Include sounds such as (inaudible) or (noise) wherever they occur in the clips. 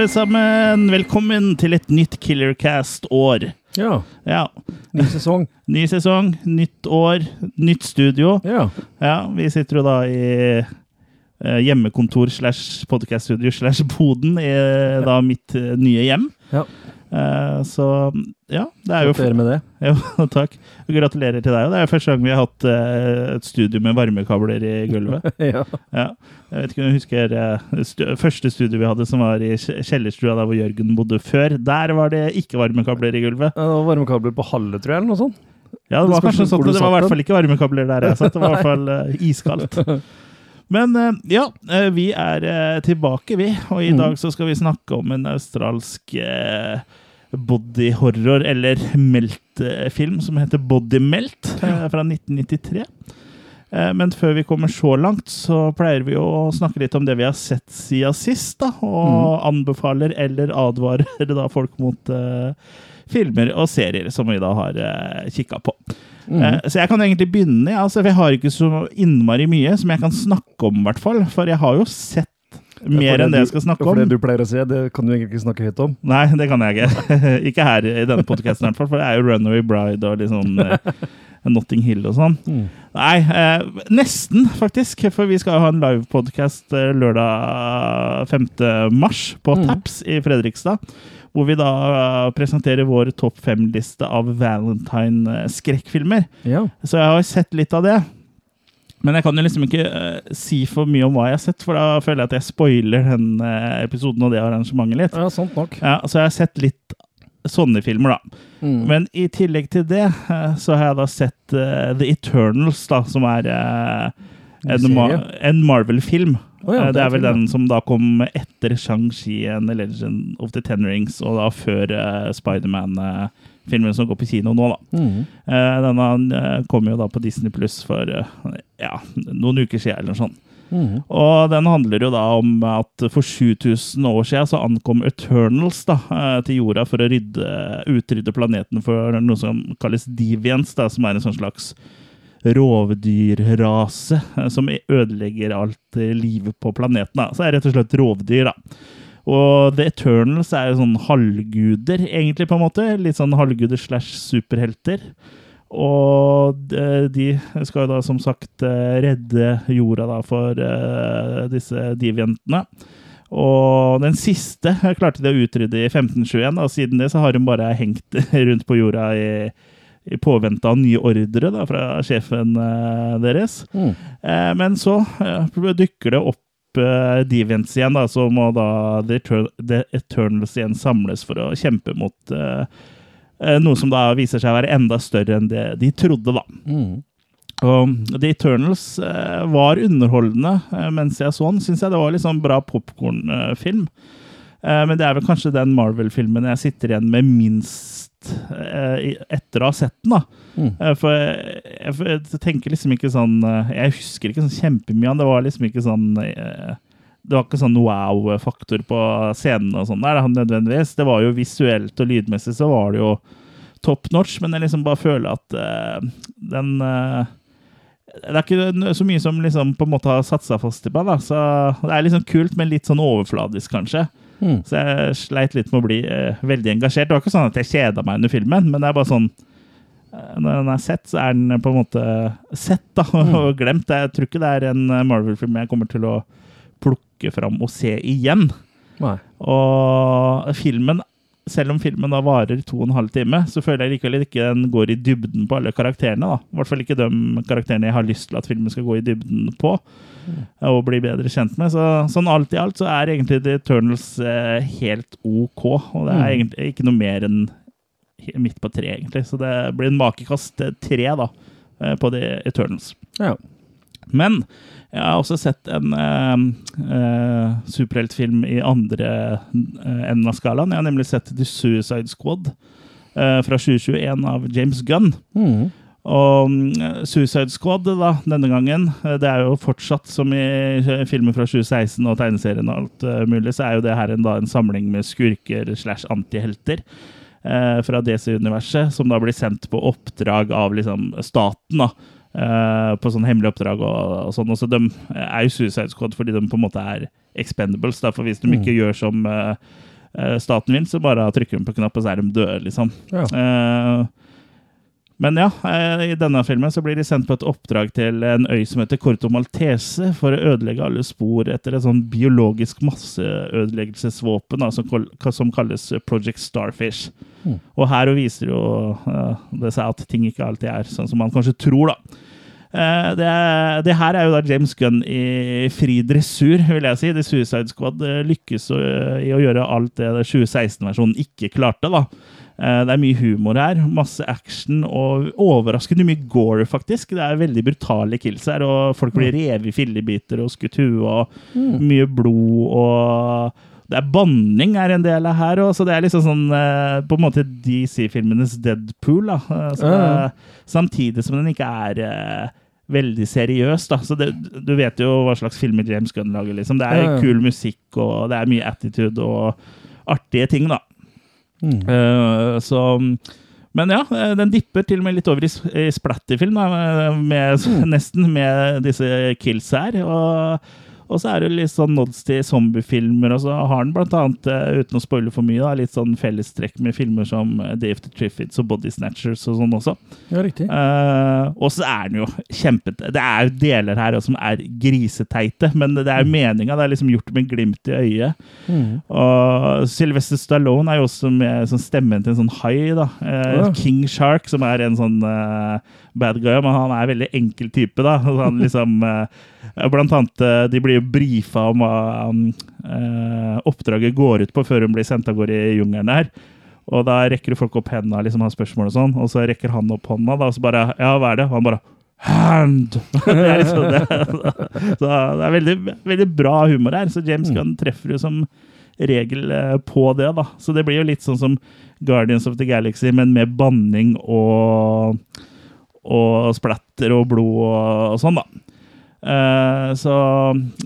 Alle sammen! Velkommen til et nytt Killercast-år. Ja. Ja. Ny sesong. (laughs) Ny sesong, nytt år, nytt studio. Ja. Ja, vi sitter jo da i eh, hjemmekontor slash podcaststudio slash boden i eh, da mitt eh, nye hjem. Ja. Eh, så ja, det er jo Gratulerer med det. (laughs) Jo, takk. Og gratulerer til deg. og Det er første gang vi har hatt eh, et studio med varmekabler i gulvet. (laughs) ja. Ja. Jeg vet ikke om du husker eh, stu første studio vi hadde, som var i kjellerstua der hvor Jørgen bodde før. Der var det ikke varmekabler i gulvet. Det var varmekabler på halve, tror jeg, eller noe sånt. Ja, det var kanskje sånn det var i hvert fall ikke varmekabler der jeg satt. Det var i hvert (laughs) fall iskaldt. Men ja, vi er tilbake, vi. Og i Mhm. dag så skal vi snakke om en australsk eh, body horror, eller melt-film, som heter Body Melt, eh, fra 1993. Eh, Men før vi kommer så langt, så pleier vi å snakke litt om det vi har sett siden sist, da, og anbefaler eller advarer da folk mot uh, filmer og serier som vi da har uh, kikka på. Mm. Uh, så jeg kan egentlig begynne. Altså, jeg har ikke så innmari mye som jeg kan snakke om, i hvert fall. For jeg har jo sett mer enn det jeg skal snakke For om. det du pleier å si, det kan du egentlig ikke snakke høyt om. Nei, det kan jeg ikke. (laughs) ikke her i denne podkasten, i hvert fall. For det er jo Runaway Bride og litt sånn eh, Notting Hill og sånn. Mm. Nei, eh, nesten, faktisk. For vi skal jo ha en livepodkast eh, lørdag 5. mars på mm. Taps i Fredrikstad. Hvor vi da eh, presenterer vår topp fem-liste av Valentine-skrekkfilmer. Ja. Så jeg har sett litt av det. Men jeg kan jo liksom ikke uh, si for mye om hva jeg har sett, for da føler jeg at jeg spoiler den uh, episoden og det arrangementet litt. ja, sant nok. Ja, så jeg har sett litt sånne filmer, da. Mm. Men i tillegg til det, uh, så har jeg da sett The Eternals, da, som er en, ma en Marvel-film. Oh, ja, Eh, det er vel den som da kom etter Shang-Chi and the Legend of the Ten Rings, og da før uh, Spiderman-filmen som går på kino nå, da. Mm. Denne eh, kom jo da på Disney Pluss for eh, ja, noen uker siden, eller noe sånt. Mm. Og den handler jo da om at for 7000 år siden så ankom Eternals da, til jorda for å rydde, utrydde planeten for noe som kalles deviants, da, som er en sånn slags rovdyrrase som ødelegger alt livet på planeten. Da. Så det er rett og slett rovdyr, da. Og The Eternals er jo sånn halvguder, egentlig, på en måte. Litt sånn halvguder slash superhelter. Og de skal jo da som sagt eh, redde jorda da for eh, disse deviantene. Og den siste klarte de å utrydde i 1521, og siden det så har hun bare hengt (laughs) rundt på jorda i, i påvente av nye ordre da, fra sjefen eh, deres. Mm. Eh, men så dukker det opp eh, Deviants igjen, da, så må da The, Eter The Eternals igjen samles for å kjempe mot eh, noe som da viser seg å være enda større enn det de trodde, da. Mm. Og The Eternals var underholdende mens jeg så den. Syns jeg det var sånn bra popkornfilm. Eh, men det er vel kanskje den Marvel-filmen jeg sitter igjen med minst eh, etter å ha sett den. da. Mm. Eh, For jeg, jeg, jeg tenker liksom ikke sånn eh, Jeg husker ikke sånn kjempemye av den. Det var liksom ikke sånn eh, Det var ikke sånn wow-faktor på scenen og sånn der, nødvendigvis. Det var jo visuelt og lydmessig så var det jo top notch, men jeg liksom bare føler at uh, den uh, det er ikke så mye som liksom på en måte har satt seg fast i meg. da, så Det er liksom kult, men litt sånn overfladisk, kanskje. Mm. Så jeg sleit litt med å bli eh, veldig engasjert. Det var ikke sånn at jeg kjeda meg under filmen, men det er bare sånn eh, Når den er sett, så er den på en måte sett da, (laughs) og glemt. Jeg tror ikke det er en eh, Marvel-film jeg kommer til å plukke fram og se igjen. Nei. Og filmen, selv om filmen da varer to og en halv time, så føler jeg likevel ikke den går i dybden på alle karakterene. da. I hvert fall ikke de karakterene jeg har lyst til at filmen skal gå i dybden på. Og bli bedre kjent med. Så, sånn alt i alt så er egentlig The Eternals eh, helt OK. Og det er Mm. egentlig ikke noe mer enn midt på tre, egentlig. Så det blir en makekast eh, tre da, eh, på The Eternals. Ja. Men jeg har også sett en eh, eh, superheltfilm i andre eh, enden av skalaen. Jeg har nemlig sett The Suicide Squad eh, fra 2021 av James Gunn. Mm. Og mm, Suicide Squad da, denne gangen, det er jo fortsatt som i filmen filmer fra 2016 og tegneserien og alt mulig, så er jo det her en, da, en samling med skurker slash antihelter eh, fra DC-universet, som da blir sendt på oppdrag av liksom, staten da, eh, på sånn hemmelige oppdrag og, og sånn. Og så de er jo Suicide Squad fordi de på en måte er expendables. Derfor hvis de ikke gjør som eh, eh, staten vil, så bare trykker de på knapp, og så er de døde, liksom. Ja. Eh, men ja, eh, i denne filmen så blir de sendt på et oppdrag til en øy som heter Corto Maltese for å ødelegge alle spor etter et sånn biologisk masseødeleggelsesvåpen da, som, som kalles Project Starfish. Mm. Og her viser jo uh, det seg at ting ikke alltid er sånn som man kanskje tror, da. Uh, det, det her er jo da James Gunn i fri dressur, vil jeg si. The Suicide Squad lykkes å, i å gjøre alt det 2016-versjonen ikke klarte. da. Eh, Det er mye humor her, masse action og overraskende mye gore, faktisk. Det er veldig brutale kills her, og folk blir revet i fillebiter og skutt huet, og mye blod og det er banning er en del av her òg, så det er liksom sånn eh, på en måte DC-filmenes Deadpool. da. Eh, Så, eh, Samtidig som den ikke er veldig seriøs. da. Så det, Du vet jo hva slags filmer James Gunn lager. liksom. Det er kul musikk, og det er mye attitude og artige ting, da. Mm. Eh, så Men ja, eh, den dipper til og med litt over i, i splatterfilm, med, (laughs) nesten, med disse kills her. Og, og så er det litt sånn nods til zombiefilmer, og så har den blant annet, eh, uten å spoile for mye, da, litt sånn fellestrekk med filmer som Dave Day of the Triffids og Body Snatchers og sånn også. Ja, riktig. Uh, og så er den jo kjempet... Det er jo deler her som er griseteite, men det er jo meninga. Det er liksom gjort med glimt i øyet. Mm. Og Sylvester Stallone er jo også med sånn stemmen til en sånn hai. da. Uh, Ja. King Shark, som er en sånn eh, bad guy, men han er en veldig enkel type. da. Han liksom, (laughs) eh, blant annet, eh, De blir jo brifa om hva han eh, oppdraget går ut på før hun blir sendt av gårde i jungelen her. Og da rekker folk opp hendene liksom har spørsmål og sånn, og så rekker han opp hånda, da, og så bare Ja, hva er det? Og han bare Hand! (laughs) det er liksom det. (laughs) Så det er veldig, veldig bra humor her. Så James Gunn treffer jo som regel på det, da. Så det blir jo litt sånn som Guardians of the Galaxy, men med banning og og splatter og blod og, og sånn, da. Uh, så,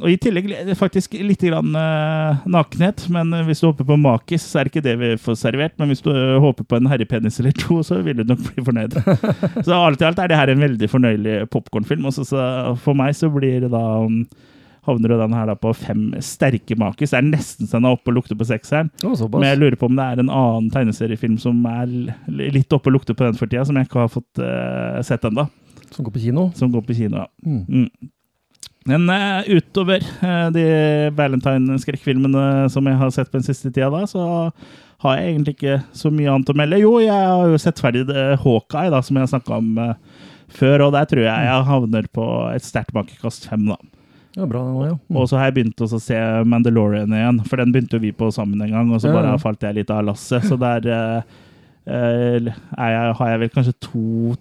og I tillegg faktisk litt grann, uh, nakenhet. Men hvis du håper på makis, så er det ikke det vi får servert. Men hvis du eh, håper på en herrepenis eller to, så vil du nok bli fornøyd. (laughs) så alt i alt er det her en veldig fornøyelig popkornfilm. Og så- så for meg så blir det da um, havner jo den her da på fem sterke makis. Det er nesten så den er oppe og lukter på sekseren. Å. Men jeg lurer på om det er en annen tegneseriefilm som er litt oppe og lukter på den for tida, som jeg ikke har fått uh, sett ennå. Som går på kino. Som går på kino. ja. Mm. Mm. Men uh, utover uh, de Valentine-skrekkfilmene som jeg har sett på den siste tida, da, så har jeg egentlig ikke så mye annet å melde. Jo, jeg har jo sett ferdig Hawkeye, da, som jeg har snakka om uh, før, og der tror jeg jeg havner på et sterkt makekast fem. da. Ja, bra den var, ja. Mm. Og så har jeg begynt å se Mandalorian igjen, for den begynte vi på sammen en gang, og så bare ja. falt jeg litt av lasset. Så der eh, eh, jeg, har jeg vel kanskje to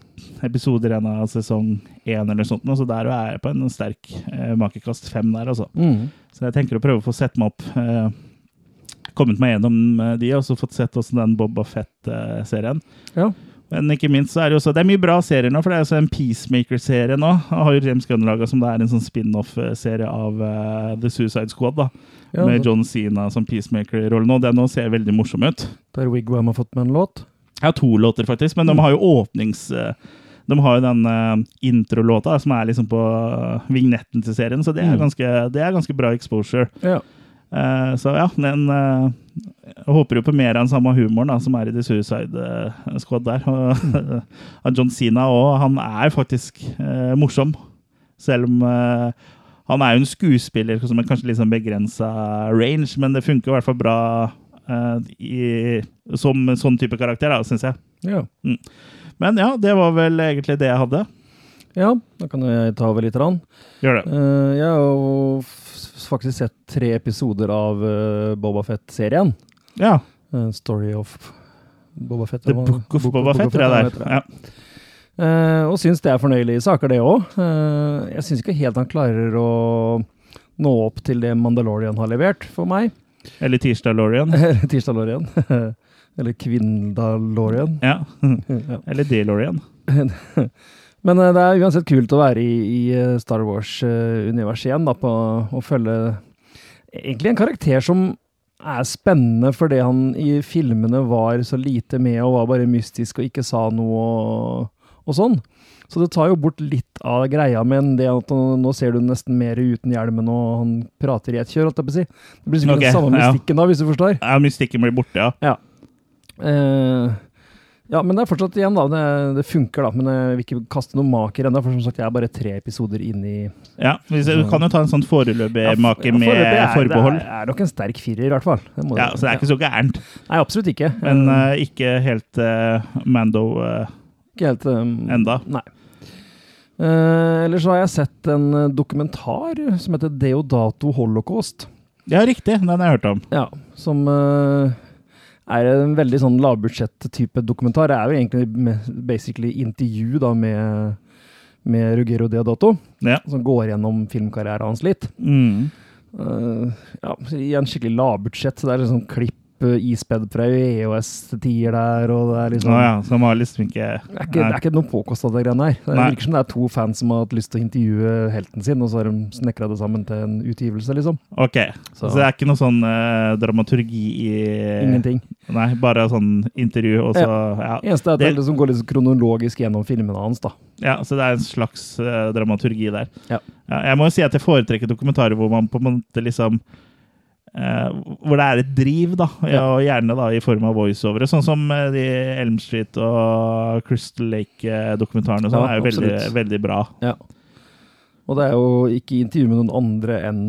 episoder igjen av sesong én eller sånt, så der er jeg på en sterk eh, makekast fem der, altså. Mm. Så jeg tenker å prøve å få sett meg opp. Eh, kommet meg gjennom eh, de, og så fått sett også den Boba Fett-serien. Ja. Men ikke minst så er det jo også, det er mye bra serier nå, for det er også en Peacemaker-serie nå. Har jo James Gunn laga som det er en sånn spin-off-serie av uh, The Suicide Squad. da, Ja, Med John Cena som Peacemaker-rolle nå. Den nå ser veldig morsom ut. Der Wigwam har fått med en låt. Ja, to låter, faktisk, men de har jo åpnings... Uh, De har jo den uh, introlåta som er liksom på vignetten til serien, så det er, Mm. ganske, det er ganske bra exposure. Ja. Uh, så ja, den eh, Jeg håper jo på mer av den samme humoren da, som er i The Suicide eh, Squad der. Og, (laughs) John Cena òg. Han er faktisk eh, morsom, selv om eh, han er jo en skuespiller som er kanskje litt sånn begrensa range, men det funker i hvert fall bra eh, i, som sånn type karakter, syns jeg. ja. Men ja, det var vel egentlig det jeg hadde. Ja, da kan jeg ta over litt. Rann. Gjør det. Eh, jeg er jo faktisk sett tre episoder av uh, Boba Fett-serien. Ja. Uh, Story of Boba Fett. The Book of Bobafett, Boba tror jeg det er. Ja. Uh, og syns det er fornøyelige saker, det òg. jeg syns ikke helt han klarer å nå opp til det Mandalorian har levert for meg. Eller Tirsdaglorian. (laughs) Tirsdaglorian. (laughs) Eller Kvindalorian. Ja. (laughs) ja. Eller DeLorean. Men eh, det er uansett kult å være i, i eh, Star Wars-universet igjen, da, på å følge egentlig en karakter som er spennende fordi han i filmene var så lite med og var bare mystisk og ikke sa noe og, og sånn. Så det tar jo bort litt av greia, men det at nå ser du nesten mer uten hjelmen, og han prater i ett kjør. Det blir sikkert okay, den samme ja. mystikken da, hvis du forstår. Ja, mystikken blir borte, ja. Eh, ja, men det er fortsatt igjen, da. Det, det funker, da. Men jeg vil ikke kaste noen maker ennå, for som sagt, jeg er bare tre episoder inn i ja hvis, du kan jo ta en sånn foreløpig Ja, make ja, med er- forbehold. Det er, er nok en sterk firer, i hvert fall. Det må Ja, Så det er ikke så gærent. Nei, absolutt ikke. Men eh, ikke helt uh, Mando uh, ikke helt um, enda. Nei. Uh, ellers så har jeg sett en dokumentar som heter Deodato Holocaust. Ja, riktig. Den har jeg hørt om. Ja, som eh, er en veldig sånn lavbudsjett-type dokumentar. Det er jo egentlig basically intervju da med, med Ruggero Deodato, Ja. som går gjennom filmkarrieren hans litt. Mm. Uh, ja, i en skikkelig lavbudsjett. så Det er liksom klipp ispedd fra EOS-tider der, og det er liksom Å ja, så de har liksom ikke Det er ikke, det er ikke noe påkosta, det greiene her. Det virker som det er to fans som har hatt lyst til å intervjue helten sin, og så har de snekra det sammen til en utgivelse, liksom. Ok. Så, Så- det er ikke noe sånn uh, dramaturgi i Ingenting. Nei, bare sånn intervju, og så Ja. Eneste er at det, Det- liksom går litt kronologisk gjennom filmene hans, da. ja så det er en slags uh, dramaturgi der. Ja. jeg må jo si at jeg foretrekker dokumentarer hvor man på en måte liksom eh, hvor det er et driv, da, Ja. og gjerne da i form av voiceovere. Sånn som eh, de Elm Street og Crystal Lake-dokumentarene. Sånn, Ja, er jo veldig, veldig bra. Ja. Og det er jo ikke intervju med noen andre enn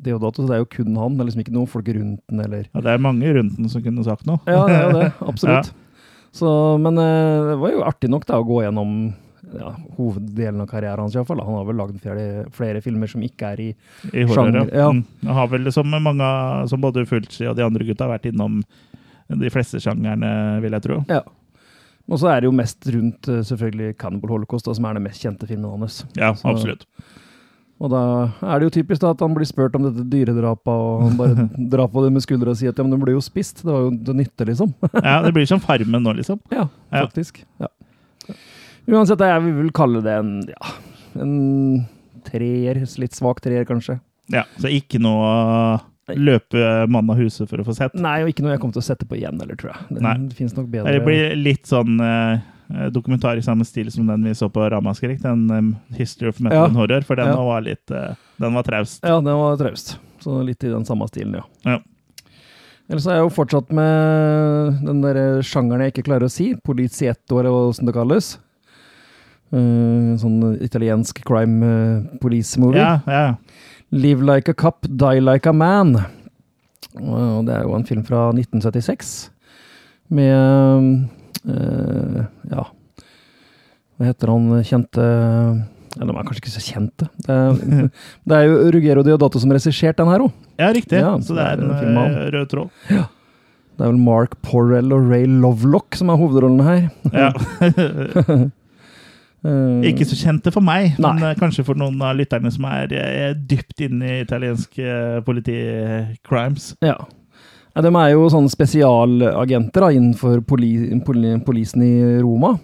Deodato, så det er jo kun han. Det er liksom ikke noen folk rundt den, eller Ja, det er mange rundt den som kunne sagt noe. Ja, det er jo det. (laughs) Absolutt. Så, men eh, det var jo artig nok da å gå gjennom ja, hoveddelen av karrieren hans, I fall, Han har vel lagd flere, flere filmer som ikke er i I horror, Sjanger, ja. Mm. Jeg har vel som mange, som både Fulci og de andre gutta, vært innom de fleste sjangerne, vil jeg tro. Ja. Og så er det jo mest rundt eh, selvfølgelig Cannibal Holocaust, da, som er den mest kjente filmen hans. Ja, Så- absolutt. Og da er det jo typisk da at han blir spurt om dette dyredrapet, og han bare (laughs) drar på det med skuldra og sier at ja, men den ble jo spist. Det var jo til nytte, liksom. Ja, Det blir som Farmen nå, liksom. (laughs) Ja, Ja. faktisk. Ja. Uansett, jeg vil vel kalle det en, ja, en treer, litt svak treer kanskje. Ja, Så ikke noe løpe mann av huset for å få sett. Nei, og ikke noe jeg kommer til å sette på igjen, eller tror jeg. Det, Nei. det finnes nok bedre. Det blir litt sånn eh, dokumentar i samme stil som den vi så på Ramaskrik, den um, History of Metal Ja. and Horror, for den Ja. var litt eh, Den var traust. Ja, den var traust. Så litt i den samme stilen, ja. Ja. Ellers er jeg jo fortsatt med den der sjangeren jeg ikke klarer å si. Polizietto, eller som det kalles. Eh, sånn italiensk crime uh, police-movie. Ja, ja. Live like a Cup, die like a man. Og det er jo en film fra 1976 med uh, Ja, hva heter han kjente ja, De er kanskje ikke så kjente. Det er, (laughs) det er jo Ruggero Diodato som regisserte den her òg. ja riktig. Ja, så det er en en av- eh, rød tråd. Det er vel Mark Porrell og Ray Lovelock som er hovedrollene her. Ja. (laughs) (laughs) Eh, Ikke så kjente for meg, men Nei. eh, kanskje for noen av lytterne som er er dypt inne i italiensk eh, politi-crimes. Ja. ja. De er jo sånne spesialagenter da, innenfor poli, poli, polisen i Roma.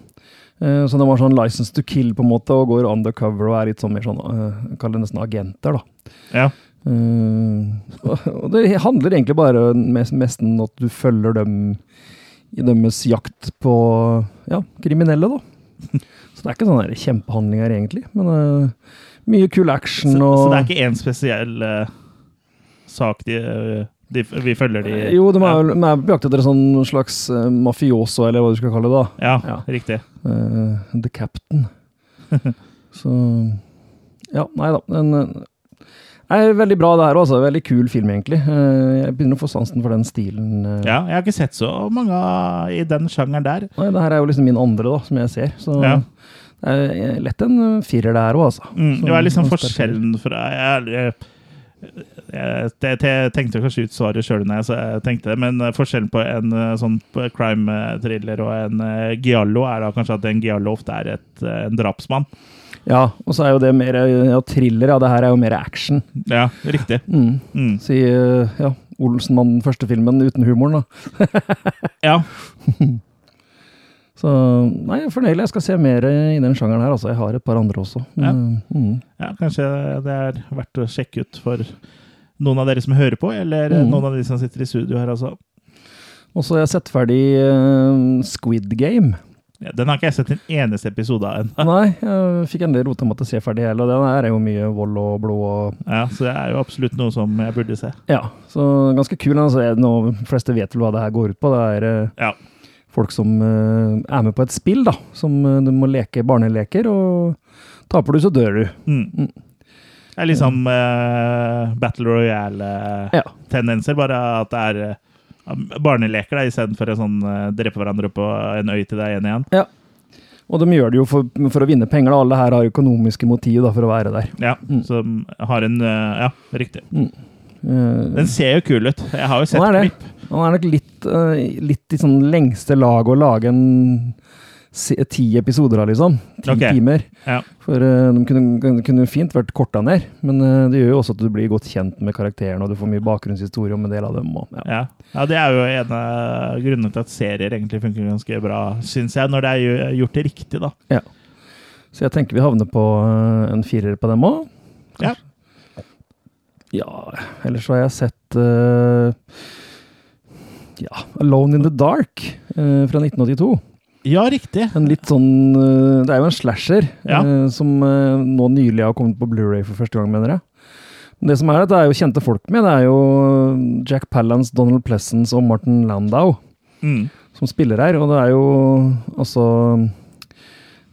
Eh, så de har sånn license to kill på en måte, og går undercover og er litt sånn mer sånn uh, Kall det nesten agenter, da. Ja. Eh, og det handler egentlig bare mest, mest om at du følger dem i deres jakt på ja, kriminelle, da. (laughs) Så det er ikke sånne kjempehandlinger, egentlig. Men uh, mye kul action Så, og så det er ikke én spesiell uh, sak de, de, vi følger de Jo, de er, ja. de er på jakt etter en sånn slags eh, mafioso, eller hva du skal kalle det. da. Ja, Ja. riktig. The Captain. (laughs) Så Ja, nei da. Den eh, er veldig bra, det her også. Veldig kul film, egentlig. Eh, jeg begynner å få sansen for den stilen. eh. Ja, jeg har ikke sett så mange i den sjangeren der. Nei, det her er jo liksom min andre, da, som jeg ser. Så Ja. det er lett en firer, det her òg, altså. Mm, det var liksom forskjellen fra Jeg, jeg, jeg, jeg, tenkte kanskje ut svaret sjøl når jeg tenkte det, men eh, forskjellen på en eh, sånn crime-thriller og en eh, giallo er da kanskje at en giallo ofte er et, eh, en drapsmann. Ja, og så er jo det mer ja, thriller, ja. Det her er jo mer action. Ja, riktig. Mm. Mm. Si eh, ja, Olsenmannen, første filmen uten humoren, da. (laughs) Ja. Så nei, jeg er fornøyd. Jeg skal se mer i den sjangeren her. Altså. Jeg har et par andre også. Ja. Mm. ja, kanskje det er verdt å sjekke ut for noen av dere som hører på, eller Mm. noen av de som sitter i studio her, altså. Og så har jeg sett ferdig eh, Squid Game. Ja, Den har ikke jeg sett en eneste episode av ennå. Nei, jeg fikk endelig rota meg til å se ferdig hele, og den her er jo mye vold og blod og Ja, så det er jo absolutt noe som jeg burde se. Ja, så ganske kul. Altså, det noe, de fleste vet vel hva det her går ut på. Det er eh, Ja. folk som uh, er med på et spill, da. Som uh, du må leke barneleker, og taper du, så dør du. Mm. Mm. Det er liksom uh, Battle Royale-tendenser, bare at det er eh, barneleker istedenfor sånn, eh, drepe hverandre på en øy til det er én igjen. Og de gjør det jo for, for å vinne penger. da. Alle her har økonomiske motiv da, for å være der. Ja, Mm. som har en eh, Ja, riktig. Eh, Den ser jo kul ut. Jeg har jo sett klipp. Han er nok litt, uh, litt i sånn lengste lag å lage en ti episoder av, liksom. Ti Ok. timer. Ja. For uh, de kunne, kunne fint vært korta ned, men uh, det gjør jo også at du blir godt kjent med karakterene, og du får mye bakgrunnshistorie om en del av dem. Og, ja. Ja. ja, det er jo en av grunnene til at serier egentlig funker ganske bra, syns jeg, når det er gjort det riktig, da. Ja. Så jeg tenker vi havner på uh, en firer på dem òg. Ja. Ja, ellers har jeg sett ja, Alone in the Dark fra 1982. Ja, riktig. En litt sånn eh, Det er jo en slasher Ja. eh, som eh, nå nylig har kommet på Blu-ray for første gang, mener jeg. Men det som er, at det er jo kjente folk med. Det er jo Jack Palance, Donald Pleasance og Martin Landau Mm. som spiller her. Og det er jo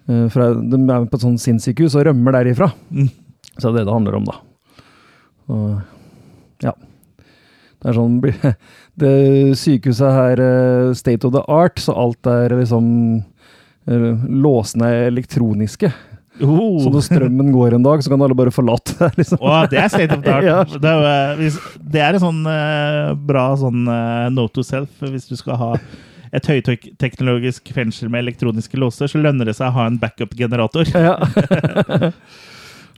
eh, fra, De er på et sånt sinnssykehus og rømmer derifra. Mm. Så det er det det handler om, da. Og ja. Det er sånn (laughs) Det sykehuset her eh, state of the art, så alt er liksom eh, låsene er elektroniske. Oh. Så når strømmen går en dag, så kan alle bare forlate det. Liksom. Oh, det er state of the art. (laughs) Ja. det, er, eh, det er en sånn bra sånn note to self hvis du skal ha et høyteknologisk fengsel med elektroniske låser, så lønner det seg å ha en backup-generator. Ja. (laughs) (laughs)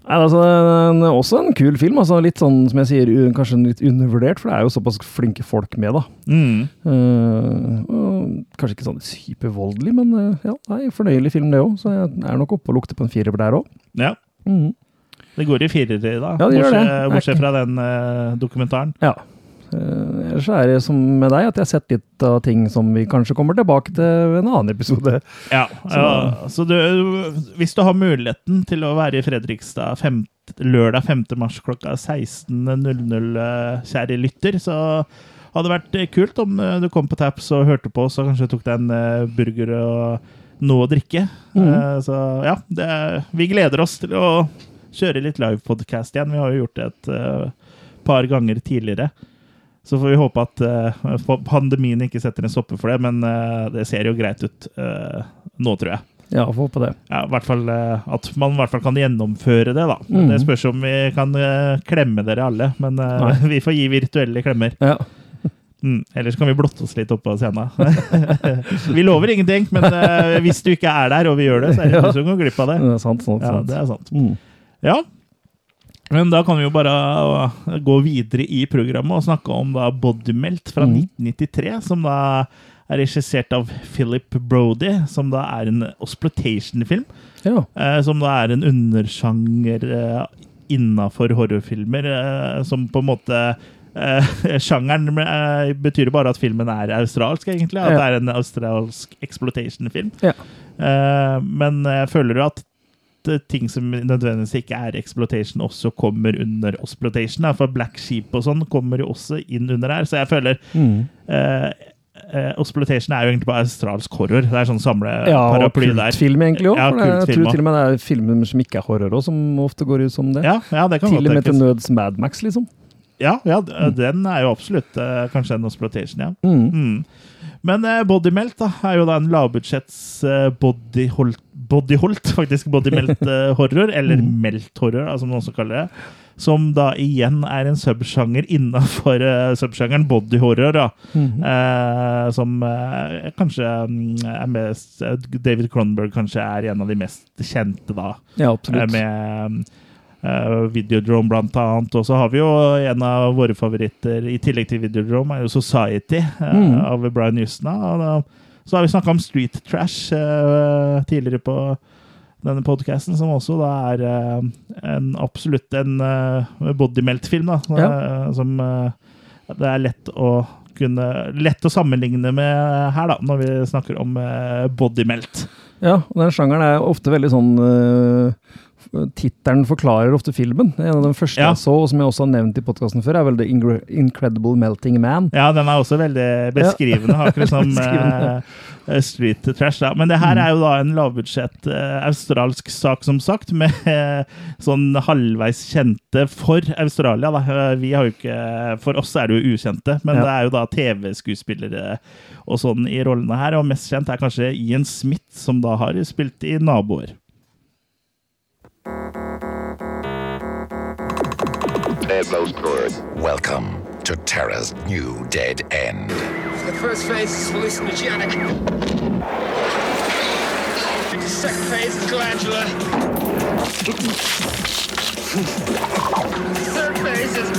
Nei, altså, en, også en kul film. Altså, litt sånn, som jeg sier, kanskje litt undervurdert, for det er jo såpass flinke folk med, da. Mm. Uh, kanskje ikke sånn supervoldelig, men uh, ja, nei, fornøyelig film, det òg. Så jeg er nok oppe og lukter på en firer der òg. Ja. Det går i firere, da. Ja, det gjør det. bortsett, er bortsett fra den uh, dokumentaren. Ja. Eh, ellers er det som med deg, at jeg har sett litt av ting som vi kanskje kommer tilbake til ved en annen episode. (laughs) Ja, Så- ja, så du, hvis du har muligheten til å være i Fredrikstad fem, lørdag 5. mars klokka 16.00, eh, kjære lytter, så hadde det vært eh, kult om du kom på Taps og hørte på oss og kanskje tok deg en burger og noe å drikke. Mm. Så ja, det, vi gleder oss til å kjøre litt livepodkast igjen. Vi har jo gjort det et par ganger tidligere. Så får vi håpe at uh, pandemien ikke setter en stopper for det, men uh, det ser jo greit ut uh, nå, tror jeg. Ja, får håpe det. Ja, i hvert fall At man i hvert fall kan gjennomføre det, da. Mhm. Det spørs om vi kan klemme dere alle, men (laughs) vi får gi virtuelle klemmer. Ja. Mm, ellers kan vi blotte oss litt oppå scenen. (laughs) vi lover ingenting, men hvis du ikke er der, og vi gjør det, så er det (laughs) du som går glipp av det. Det er sant. sant, sant. Ja, det er sant. Mm. Ja. Men da kan vi jo bare uh, gå videre i programmet og snakke om da Bodymelt fra Mhm. 1993, som da er regissert av Philip Brody, som da er en exploitation-film. Ja. eh, som da er en undersjanger uh, innafor horrorfilmer, eh, som på en måte eh, (laughs) Sjangeren eh, betyr bare at filmen er australsk, egentlig. At Ja. det er en australsk exploitation-film. Ja. Eh, men jeg føler jo at eh, ting som nødvendigvis ikke er exploitation, også kommer under exploitation. For Black Sheep og sånn kommer jo også inn under her. Så jeg føler Mm. eh, eh, exploitation er jo egentlig bare australsk horror. Det er sånn samle Ja, der. kultfilm egentlig òg. Ja, for jeg tror til og med det er filmer som ikke er horror òg, som ofte går ut som det. Ja, ja, det kan til og med til nøds Mad Max, liksom. Ja, ja, mm. den er jo absolutt eh, kanskje en exploitation, ja. Mm. Mm. Men eh, Bodymelt da, er jo da en lavbudsjetts eh, bodyholt, bodyholt, faktisk bodymelt (laughs) eh, horror, eller Mm. melt-horror, altså, som noen også kaller det. Som da igjen er en subsjanger innafor uh, subsjangeren bodyhorror, da. -hmm. uh, som uh, kanskje um, er mest eh, David Cronberg kanskje er en av de mest kjente, da. Ja, Eh, absolutt. Med uh, Videodrome, blant annet. Og så har vi jo en av våre favoritter, i tillegg til Videodrome, er jo Society eh, Mm. av Brian Justna. Og da, så har vi snakka om Street Trash uh, tidligere på denne podkasten, som også da er uh, en absolutt en uh, bodymelt-film. Ja. som det er lett å kunne Lett å sammenligne med her, da, når vi snakker om bodymelt. Ja, og den sjangeren er ofte veldig sånn Tittelen forklarer ofte filmen. En av de første Ja. jeg så, og som jeg også har nevnt i podkasten før, er vel The Incredible Melting Man. Ja, den er også veldig beskrivende. Akkurat som (laughs) Beskrivende. Uh, Street Trash. Da. Men det her er jo da en lavbudsjett uh, australsk sak, som sagt, (laughs) med uh, sånn halvveis kjente for Australia. Da. Vi har jo ikke, for oss er det jo ukjente, men Ja. det er jo da TV-skuespillere og sånn i rollene her. Og mest kjent er kanskje Ian Smith, som da har spilt i Naboer. Welcome to Terra's new dead end. The first phase is hallucinogenic. The second phase is glandular. The third phase is.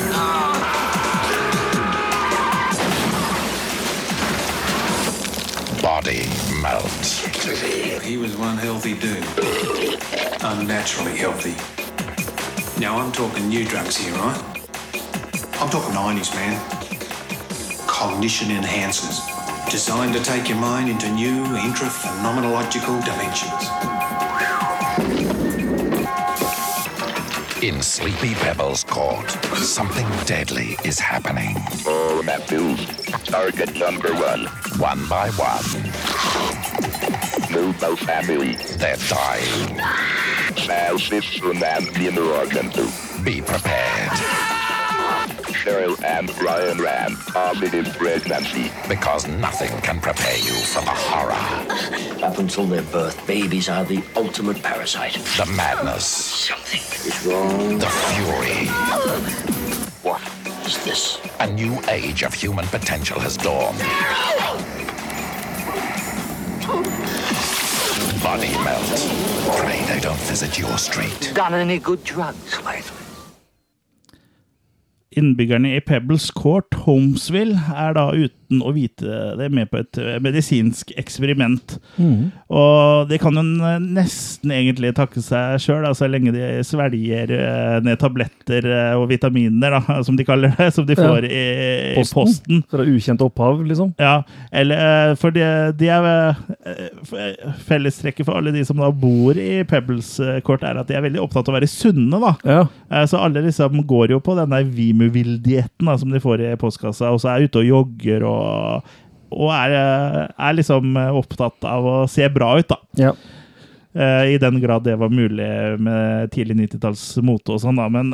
Body melt. He was one healthy dude. Unnaturally healthy. Now I'm talking new drugs here, right? I'm talking 90s, man. Cognition enhancers. Designed to take your mind into new intra-phenomenological dimensions. In Sleepy Pebbles Court, something deadly is happening. All Matthews. Target number one. One by one, Nubo family. they're dying. Now Simpson and Dinner Organ too. Be prepared, Cheryl and Brian ran positive pregnancy. because nothing can prepare you for the horror, Up until their birth, babies are the ultimate parasite. the madness, Something is wrong. the fury. What is this? A new age of human potential has dawned. Body melt. Pray they don't visit your street. Done any good drugs lately? Innbyggerne i Pebbles Court, Homesville, er da uten å vite det med på et eh, medisinsk eksperiment. Og det kan jo nesten egentlig takke seg sjøl, så lenge de svelger eh, ned tabletter eh, og vitaminer, da, (laughs) som de kaller det, som de får i, i posten. Fra ukjent opphav, liksom. Ja, eller For de, de er Fellestrekket for alle de som da bor i Pebbles-kort, er at de er veldig opptatt av å være sunne. da. Ja. Så alle liksom går jo på denne Vimuvill-dietten som de får i postkassa, og så er ute og jogger og, og er, eh, er liksom eh, opptatt av å se bra ut, da. ja. Eh, I den grad det var mulig med tidlig 90-talls mote og sånn, da. Men,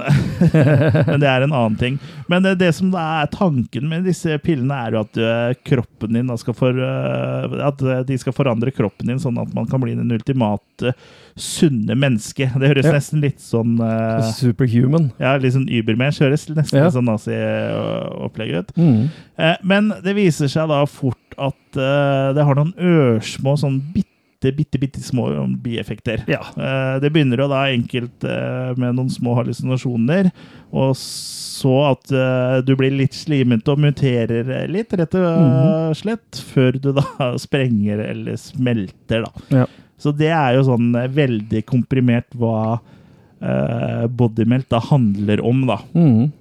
(laughs) men det er en annen ting. Men det, det som er tanken med disse pillene, er jo at eh, kroppen din skal for, eh, At de skal forandre kroppen din sånn at man kan bli den ultimate sunne menneske. Det høres Ja. nesten litt sånn uh, Superhuman. ja, litt sånn Übermensch høres nesten Ja. sånn nazi-opplegget ut. Mm. Uh, men det viser seg da fort at uh, det har noen ørsmå, sånn bitte, bitte, bitte små bieffekter. Ja. Eh, det begynner jo da enkelt eh, med noen små hallusinasjoner, og så at eh, du blir litt slimete og muterer litt, rett og slett, før du da (laughs) sprenger eller smelter, da. Ja. Så det er jo sånn veldig komprimert hva uh, bodymelt da handler om, da. Mm.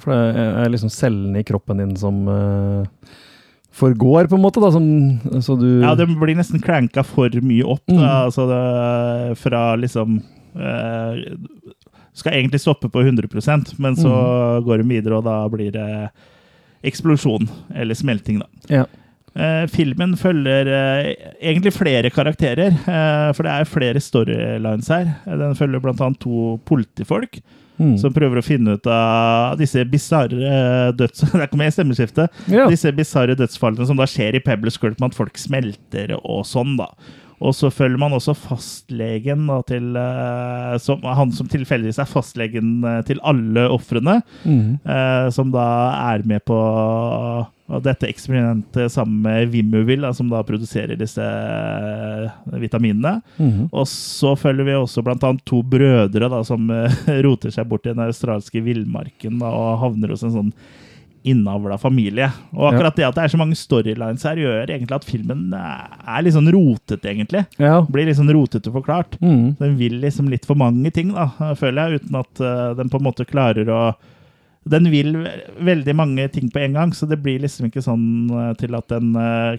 For det er liksom cellene i kroppen din som eh, forgår, på en måte. da, som, Så du Ja, det blir nesten cranka for mye opp. Da. Mm. Altså det, fra liksom eh, Skal egentlig stoppe på 100% men så Mm. går de videre, og da blir det eksplosjon. Eller smelting, da. Ja. Eh, filmen følger eh, egentlig flere karakterer, eh, for det er flere storylines her. Den følger bl.a. to politifolk Mm. som prøver å finne ut av disse bisarre døds... (laughs) Der kom jeg i stemmeskiftet. Ja. Disse bisarre dødsfallene som da skjer i Pebbles Court med at folk smelter og sånn, da. Og så følger man også fastlegen da, til uh, som, Han som tilfeldigvis er fastlegen eh, til alle ofrene. Mm. Uh, som da er med på dette eksperimentet sammen med Vimovil, da, som da produserer disse vitaminene. Mm. Og så følger vi også annet to brødre da, som (laughs) roter seg bort i den australske villmarken og havner hos en sånn innavla familie. Og akkurat det at det er så mange storylines her, gjør egentlig at filmen eh, er litt sånn rotete, egentlig. Ja. Blir litt sånn rotete forklart. Mm. Den vil liksom litt for mange ting, da, føler jeg, uten at eh, den på en måte klarer å Den vil veldig mange ting på en gang, så det blir liksom ikke sånn eh, til at den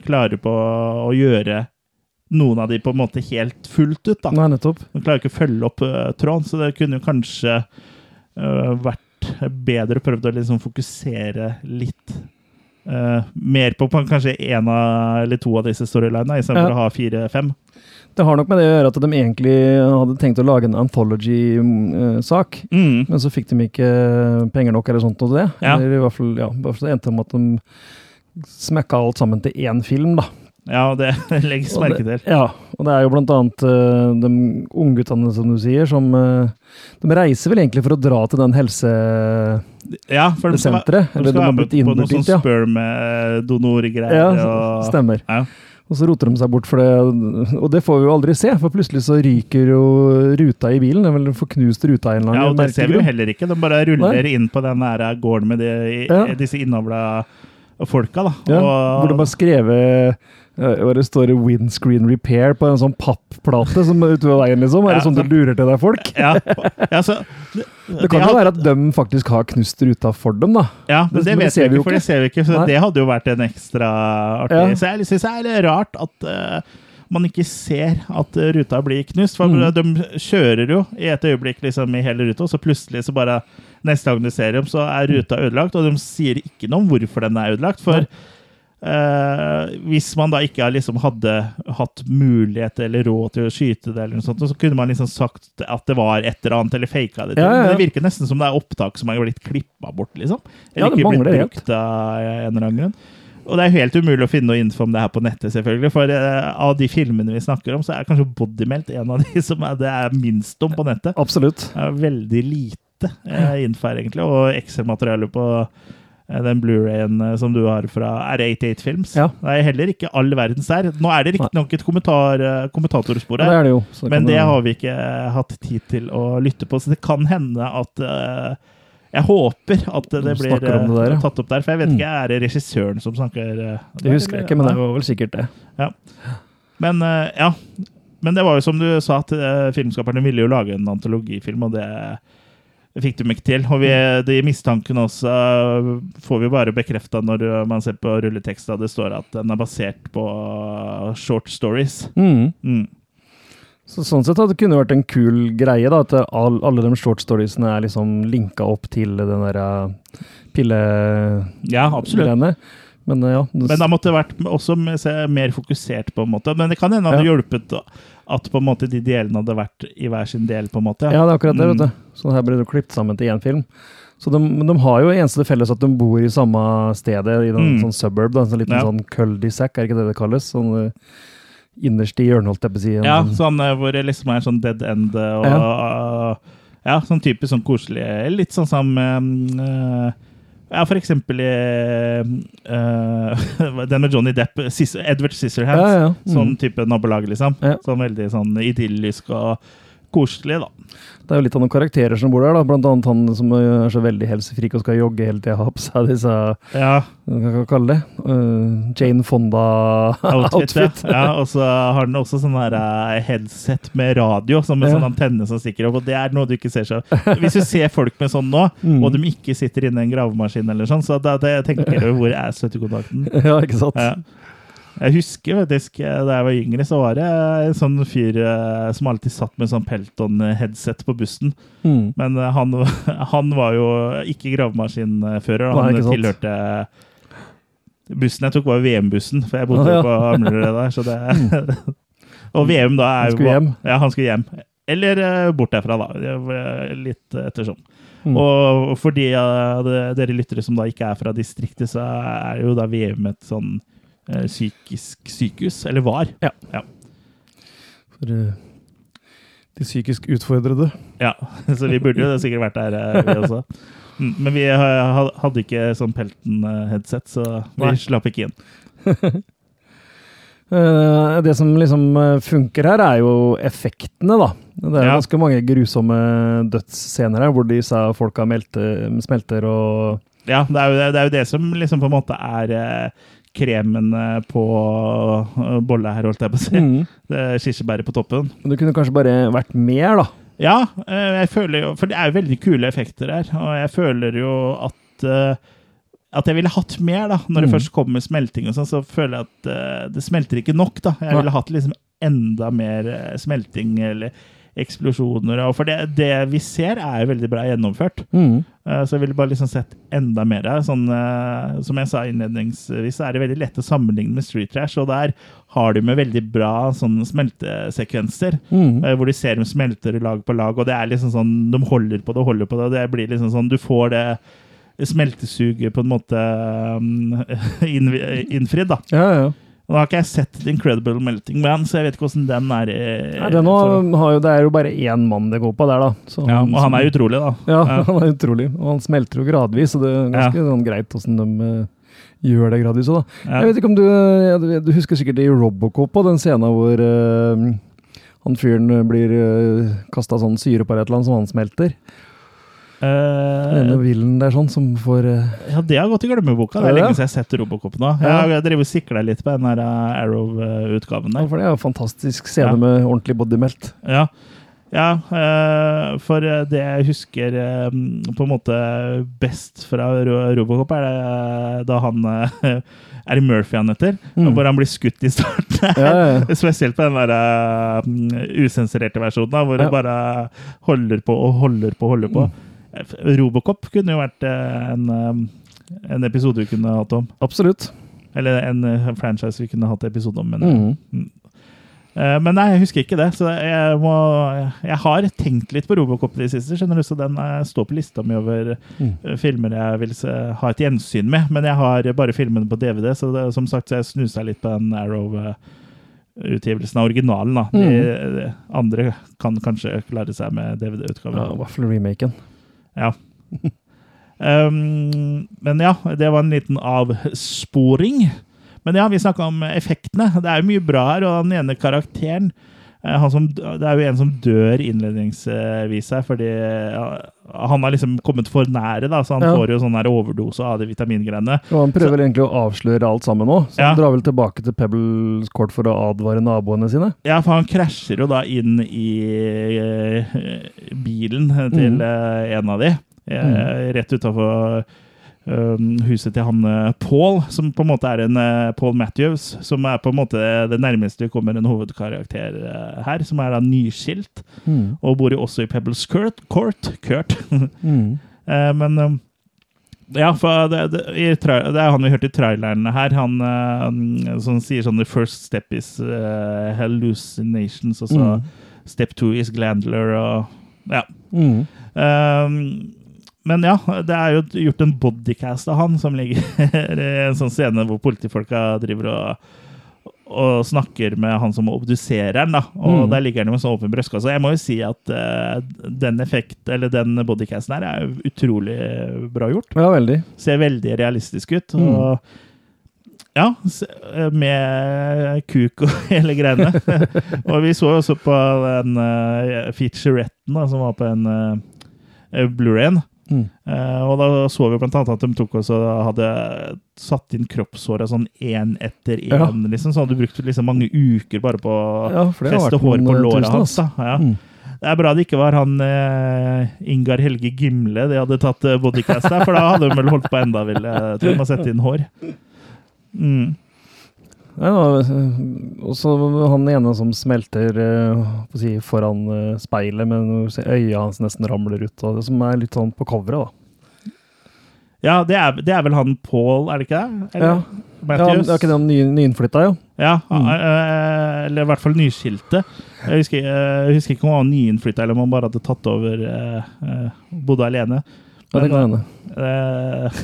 klarer på å gjøre noen av de på en måte helt fullt ut. da. Nei, nettopp. Den klarer ikke å følge opp uh, tråden, så det kunne jo kanskje uh, vært bedre prøvd å liksom fokusere litt uh, mer på, på kanskje én eller to av disse storylinene, istedenfor Ja. å ha fire-fem. Det har nok med det å gjøre at de egentlig hadde tenkt å lage en anthology-sak, Mm. men så fikk de ikke penger nok eller sånt til det. Ja. Eller i hvert fall, ja, bare så endte med at de smekka alt sammen til én film, da. Ja, (laughs) det legges Og merke det- Ja, og det er jo blant annet uh, de ungguttene, som du sier, som uh, De reiser vel egentlig for å dra til den helse... Ja, for de skal, senteret, de skal være med på noe sånn ja. spermdonorgreier. Ja, og- stemmer. Ja. Og så roter de seg bort for det, og det får vi jo aldri se, for plutselig så ryker jo ruta i bilen. Det er vel en forknust ruta en eller Ja, og det ser vi jo heller ikke. De bare ruller inn på den der gården med de, Ja. disse innavla folka, da. Ja, og, hvor de har skrevet det står 'windscreen repair' på en sånn pappplate som er ute ved veien, liksom. Er Ja, det sånn du lurer til deg folk? ja, ja, så, det, Det kan jo være at de faktisk har knust ruta for dem, da. Ja, men Det- det men det vet vi ikke, for det ser vi ikke. Så Nei. det hadde jo vært en ekstra artig Ja. Så jeg syns det er litt rart at uh, man ikke ser at eh, ruta blir knust. For Mm. de kjører jo i et øyeblikk liksom i hele ruta, og så plutselig så bare Neste gang du ser dem, så er ruta ødelagt, og de sier ikke noe om hvorfor den er ødelagt. For Nei. Eh, hvis man da ikke liksom hadde hatt mulighet eller råd til å skyte det, eller noe sånt, så kunne man liksom sagt at det var et eller annet, eller faka det. Ja, ja, ja. Men det virker nesten som det er opptak som er blitt klippa bort, liksom. Ja, ikke blitt brukt av en eller annen grunn. Og det er helt umulig å finne noe info om det her på nettet, selvfølgelig. For eh, av de filmene vi snakker om, så er kanskje Bodymelt en av (laughs) de som er, det er minst om på nettet. Absolutt. Det er veldig lite eh, info her, egentlig. Og Excel-materiale på den Blu-rayen eh, som du har fra R88 Films. Ja. Det er heller ikke all verdens der. Nå er det riktignok et kommentar, eh, kommentatorspor Ja, det her. er det jo. Men det har vi ikke eh, hatt tid til å lytte på, så det kan hende at uh, Jeg håper at det blir det der, eh, ja. tatt opp der. For jeg vet Mm. ikke, er det regissøren som snakker eh, Det husker jeg ikke, men det var vel sikkert det. Men eh, ja. Men det var jo som du sa, at eh, filmskaperne ville jo lage en antologifilm, og det fikk de ikke til. Og vi, de mistankene også eh, får vi bare bekrefta når man ser på rulleteksta. Det står at den er basert på eh, short stories. Mm. Mm. Så sånn sett at det kunne vært en kul greie, da, at all, alle de short storiesene er liksom linka opp til den der pille pillegreiene. Ja, absolutt. Men ja. det- Men da måtte det vært også mer fokusert, på en måte. Men det kan hende det hadde Ja. hjulpet at på en måte de delene hadde vært i hver sin del, på en måte. Ja, det er akkurat det, Mm. vet du. Så her ble det klippet sammen til én film. Så de, men de har jo eneste felles at de bor i samme stedet, i en Mm. sånn suburb, da, en sånn liten Ja. sånn cul-de-sac, er ikke det det kalles? Sånn uh, innerst i hjørnet, holdt jeg på å si. Ja, sånn- sånn eh, hvor det liksom er sånn dead end eh, og ja. sånn typisk sånn koselig Litt sånn som eh, Ja, for eksempel eh, (laughs) den med Johnny Depp, Edward Scissorhands. Ja, ja. Mm. Sånn type nabolag, liksom. Ja. Sånn veldig sånn idyllisk og koselig, da. Det er jo litt av noen karakterer som bor der, da. blant annet han som er så veldig helsefrik og skal jogge hele tida, ha på seg disse Ja, Hva kan kalle det? Uh, Jane Fonda-outfit. Ja. ja, og så har den også sånn her eh, headset med radio, som med Ja. sånn antenne som stikker opp. Og det er noe du ikke ser så Hvis du ser folk med sånn nå, (laughs) Mm. og de ikke sitter inne i en gravemaskin eller sånn, så da det, tenker du hvor er støttekontakten? (laughs) ja, ikke sant? Ja. Jeg husker faktisk eh, da jeg var yngre, så var det en sånn fyr eh, som alltid satt med sånn Pelton-headset på bussen. Mm. Men eh, han, (laughs) han var jo ikke gravemaskinfører. Nei, Han ikke sant. tilhørte Bussen jeg tok, var VM-bussen, for jeg bodde ah, ja. På Amlerud der. Så det, (laughs) (laughs) og VM da er Han jo skulle hjem. Ja, han skulle hjem. Eller bort derfra, da. Litt ettersom. Mm. Og for de av dere lyttere som da ikke er fra distriktet, så er jo da VM et sånn psykisk sykehus. Eller var. Ja. Ja. For uh, de psykisk utfordrede. Ja, (laughs) så vi burde jo sikkert vært der, eh, vi også. Mm, Men vi ha- hadde ikke sånn Pelton-headset, så vi Nei. slapp ikke inn. (laughs) Eh, det som liksom eh, funker her, er jo effektene, da. Det er Ja. ganske mange grusomme dødsscener her, hvor disse folka melter, smelter og Ja, det er, jo, det er jo det som liksom på en måte er eh, kremen på eh, bolla her, holdt jeg på å si. Mm. Kirsebæret på toppen. Men det kunne kanskje bare vært mer, da. Ja, eh, jeg føler jo For det er jo veldig kule effekter her, og jeg føler jo at eh, at jeg ville hatt mer, da. Når det Mm. først kommer smelting og sånn, så føler jeg at det smelter ikke nok, da. Jeg ville hatt liksom enda mer smelting eller eksplosjoner. Og for det, det vi ser, er jo veldig bra gjennomført. Mm. Eh, Så jeg ville bare liksom sett enda mer av sånn, eh, Som jeg sa innledningsvis, så er det veldig lett å sammenligne med Street Trash, og der har de med veldig bra sånn smeltesekvenser. Mm. eh, Hvor de ser dem smelter lag på lag, og det er liksom sånn De holder på det og holder på det, og det blir liksom sånn Du får det smeltesuget på en måte (laughs) um, innfridd, da. Ja, ja. Nå har ikke jeg sett The Incredible Melting Man, så jeg vet ikke hvordan den er. eh, Nei, det, for- har jo, det er jo bare én mann det går på der, da. Så ja, og han er utrolig, da. Ja, Ja. (laughs) han er utrolig. Og han smelter jo gradvis, og det er ganske sånn greit åssen de eh, gjør det gradvis òg, da. Ja. Jeg vet ikke om du, ja, du husker sikkert i Robocop på den scenen hvor eh, han fyren blir uh, kasta sånn syre på et eller annet som han smelter. Den ene Eh, villen der sånn som får uh, ja, det har gått i glemmeboka. Det Er lenge siden jeg har sett Robocop nå. Ja. Jeg har drevet og sikla litt på den der eh, Arrow-utgaven ja, der. For det er jo en fantastisk scene Ja. med ordentlig bodymelt. Ja, ja for det jeg husker på en måte best fra Robocop, er da han (laughs) Er det Murphy han heter? Mm. Hvor han blir skutt i starten. Ja, ja, ja. (laughs) Spesielt på den der eh, usensurerte versjonen, da, hvor Ja. det bare holder på og holder på og holder på. Mm. Robocop kunne jo vært eh, en, eh, en episode vi kunne hatt om. Absolutt. Eller en eh, franchise vi kunne hatt episode om. Men, Mm. uh, men nei, jeg husker ikke det. Så jeg, må, jeg har tenkt litt på Robocop i det siste, skjønner du, så den står på lista mi over Mm. filmer jeg vil se, ha et gjensyn med. Men jeg har bare filmene på DVD, så det, som sagt så jeg snusa litt på den Arrow-utgivelsen av originalen. da. De, Mm. de andre kan kanskje klare seg med DVD-utgaven. Ja, I hvert fall remaken. Ja. Um, men ja, det var en liten avsporing. Men ja, vi snakka om effektene. Det er jo mye bra her, og den ene karakteren som, Det er jo en som dør innledningsvis her, fordi han har liksom kommet for nære, da, så han Ja. får jo sånn her overdose av de vitamingreiene. Og han prøver egentlig å avsløre alt sammen nå, så Ja. han drar vel tilbake til Pebbles Court for å advare naboene sine. Ja, for han krasjer jo da inn i uh, bilen til Mm. uh, en av de, eh, rett utafor huset til han eh, Paul, som på en måte er en eh, Paul Matthews, som er på en måte det nærmeste kommer en hovedkarakter eh, her, som er da nyskilt, Mm. og bor jo også i Pebbles Court. Court. (laughs) Mm. Men eh, ja, for det, det, det er han vi hørte i traileren her, han eh, som sier sånn The first step is uh, hallucinations, og så Mm. step two is glandler, og ja. Mm. Um, men ja, det er jo gjort en bodycast av han, som ligger (laughs) i en sånn scene hvor politifolka driver og, og snakker med han som obduserer han, da. Og Mm. der ligger han jo med sånn åpen brystkasse. Jeg må jo si at uh, den effekt, eller den bodycasten her er jo utrolig bra gjort. Ja, veldig. Ser veldig realistisk ut. Mm. Og ja, med kuk og (laughs) hele greiene. (laughs) og vi så jo også på den uh, featuretten da, som var på en uh, Blu-rayen. Mm. Eh, og da så vi blant annet at de tok også hadde satt inn kroppshåra sånn én etter én. Ja. Liksom, så hadde du brukt liksom mange uker bare på å feste hår på eh, låret hans. Ja. Mm. Det er bra det ikke var han eh, Ingar Helge Gimle de hadde tatt eh, bodycast der, for da hadde de vel holdt på enda, vil jeg tro, med å sette inn hår. Mm. Ja, og så han ene som smelter eh, si, foran eh, speilet, men øya hans nesten ramler ut, og det som er litt sånn på coveret, da. Ja, det er, det er vel han Paul, er det ikke det? Ja. Matthews? Ja, det er ikke det han ny, nyinnflytta, ja? Ja, Mm. eh, eller i hvert fall nyskilte. Jeg husker, eh, jeg husker ikke om han var nyinnflytta, eller om han bare hadde tatt over eh, eh, Bodde alene. Ja, det kan hende. Eh,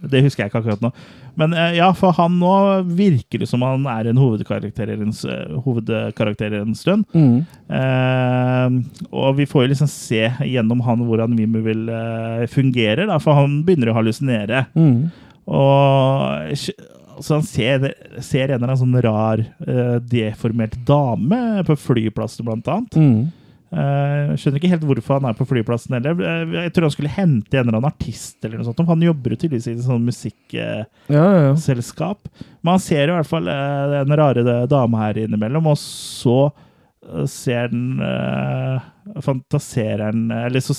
(laughs) det husker jeg ikke akkurat nå. Men eh, ja, for han nå virker det som han er en hovedkarakter en, hovedkarakter en stund. Mm. Eh, og vi får jo liksom se gjennom han hvordan Vimu vil eh, fungere, da, for han begynner å hallusinere. Mm. Og så han ser, ser en eller annen sånn rar, eh, deformert dame på flyplassen, blant annet. Mm. Eh, skjønner ikke helt hvorfor han er på flyplassen heller. Eh, jeg tror han skulle hente en eller annen artist, eller noe sånt. Han jobber jo tydeligvis i et sånt musikkselskap. Ja, ja, ja. Men han ser i hvert fall En den rare dama her innimellom, og så ser den eh, Fantaserer den Eller så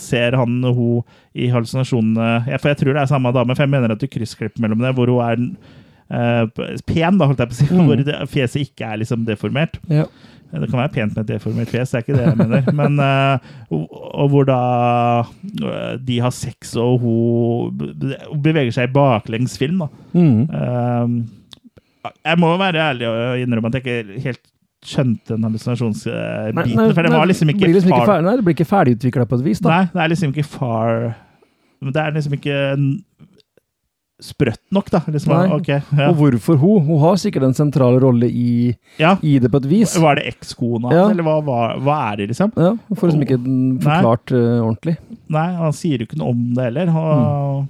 ser han hun i hallusinasjonene For jeg tror det er samme dame, for jeg mener at du kryssklipper mellom det, hvor hun er eh, pen, da, holdt jeg på å si. (laughs) Hvor fjeset ikke er liksom deformert. Ja. Det kan være pent med et deformert fjes, det er ikke det jeg mener. (laughs) Men, eh, og, og hvor da eh, de har sex, og hun beveger seg i baklengsfilm. da. Mm. Eh, jeg må være ærlig og innrømme at jeg ikke helt skjønte den hallusinasjonsbiten. For den var liksom ikke, liksom ikke far nei, det blir ikke ferdigutvikla på et vis, da. Nei, det er liksom ikke far Det er liksom ikke sprøtt nok, da. Liksom, Nei. ok, ja. Og hvorfor hun? Hun har sikkert en sentral rolle i, ja. i det på et vis. Var det ekskona Ja. eller hva, hva, hva er det, liksom? Ja, Hun får liksom ikke den forklart uh, ordentlig. Nei, han sier jo ikke noe om det heller. Og...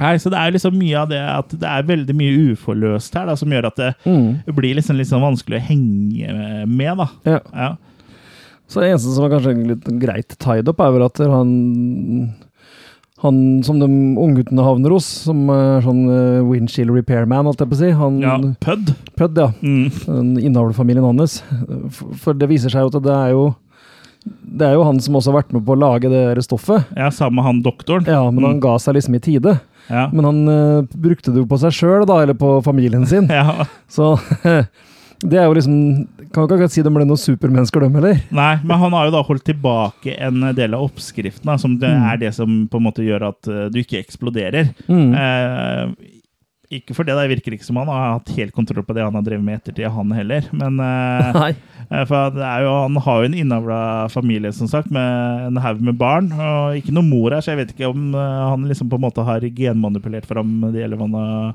Nei, så det er liksom mye av det at det er veldig mye uforløst her, da, som gjør at det Mm. blir liksom sånn vanskelig å henge med, da. Ja. Ja. Så det eneste som er kanskje litt greit tied up, er vel at han han som de ungguttene havner hos, som er sånn uh, windshield repairman, holdt jeg på å si. Han, ja. Pødd. Pødd, ja. Mm. Den innavlfamilien hans. For, for det viser seg jo at det er jo det er jo han som også har vært med på å lage det stoffet. Ja, sammen med han doktoren. Ja, men han ga seg liksom i tide. Ja. Men han uh, brukte det jo på seg sjøl, da, eller på familien sin. (laughs) ja. Så (laughs) det er jo liksom Kan ikke akkurat si de ble noen supermennesker, dem heller. Nei, men han har jo da holdt tilbake en del av oppskriften, da, som det Mm. er det som på en måte gjør at eh, du ikke eksploderer. Mm. Eh, ikke for det, det virker ikke som han har hatt helt kontroll på det han har drevet med ettertid, han heller. Men eh, (laughs) eh, for det jo, han har jo en innavla familie, som sagt, med en haug med barn. Og ikke noe mor her, så jeg vet ikke om eh, han liksom på en måte har genmanipulert fram de, eller hva han har,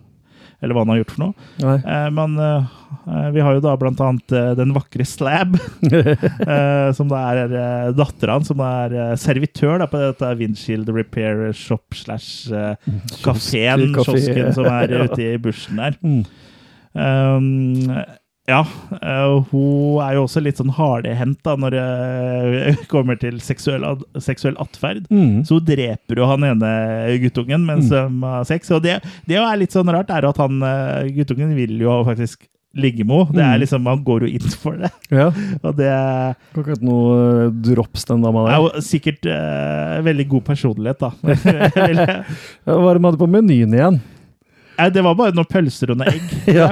eller hva han har gjort for noe. Eh, men eh, vi har jo da blant annet eh, den vakre Slab, (laughs) eh, som da er eh, dattera hans, som er eh, servitør da, på dette Windshield Repair Shop slash kafeen, kiosken som er (laughs) ute i bushen der. Mm. Um, ja, eh, hun er jo også litt sånn hardhendt når det (laughs) kommer til seksuell, seksuell atferd. Mm. Så hun dreper jo han ene guttungen mens de har sex. Og det, det er litt sånn rart, er at han eh, guttungen vil jo faktisk ligge med henne. Det er Mm. liksom, Han går jo inn for det. Ja. (laughs) Og det Kan ikke hete noe eh, drops, den dama der. jo sikkert uh, veldig god personlighet, da. (laughs) Hva er det de hadde på menyen igjen? Nei, det var bare noen pølser og noen egg. (laughs) Ja.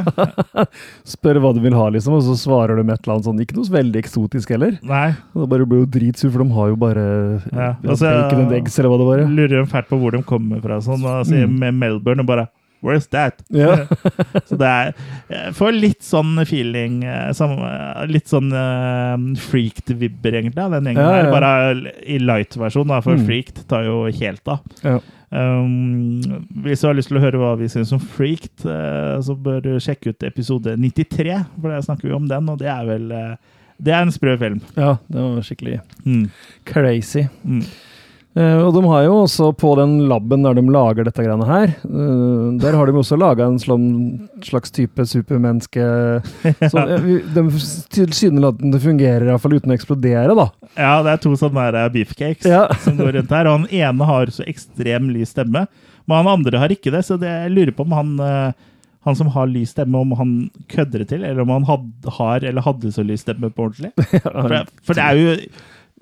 Spør hva du vil ha, liksom, og så svarer de et eller annet sånn. Ikke noe veldig eksotisk heller. Nei. Og Da bare blir jo dritsur, for de har jo bare Ja, altså- bacon and eggs, eller hva det var. ja. Lurer de fælt på hvor de kommer fra. Sånn, sier Mm. med Melbourne og bare Where's that? Ja. (laughs) Så det er Jeg får litt sånn feeling eh, eh, Litt sånn uh, freaked-vibber, egentlig, av den gjengen Ja, ja, ja. Bare i light-versjon, for Mm. freaked tar jo helt av. Um, hvis du har lyst til å høre hva vi syns om Freaked, uh, så bør du sjekke ut episode 93, for der snakker vi om den, og det er vel uh, Det er en sprø film. ja, det var skikkelig Mm. crazy. Mm. Eh, og de har jo også på den laben der de lager dette greiene her, uh, der har de også laga en slags type supermenneske (laughs) som uh, vi- De tilsynelatende fungerer iallfall uten å eksplodere, da. Ja, det er to sånne der beefcakes Ja. (laughs) som går rundt her. Og han ene har så ekstrem lys stemme, men han andre har ikke det. Så det, jeg lurer på om han, eh, han som har lys stemme, om han kødder det til, eller om han had, har eller hadde så lys stemme på ordentlig. (laughs) For, for det er jo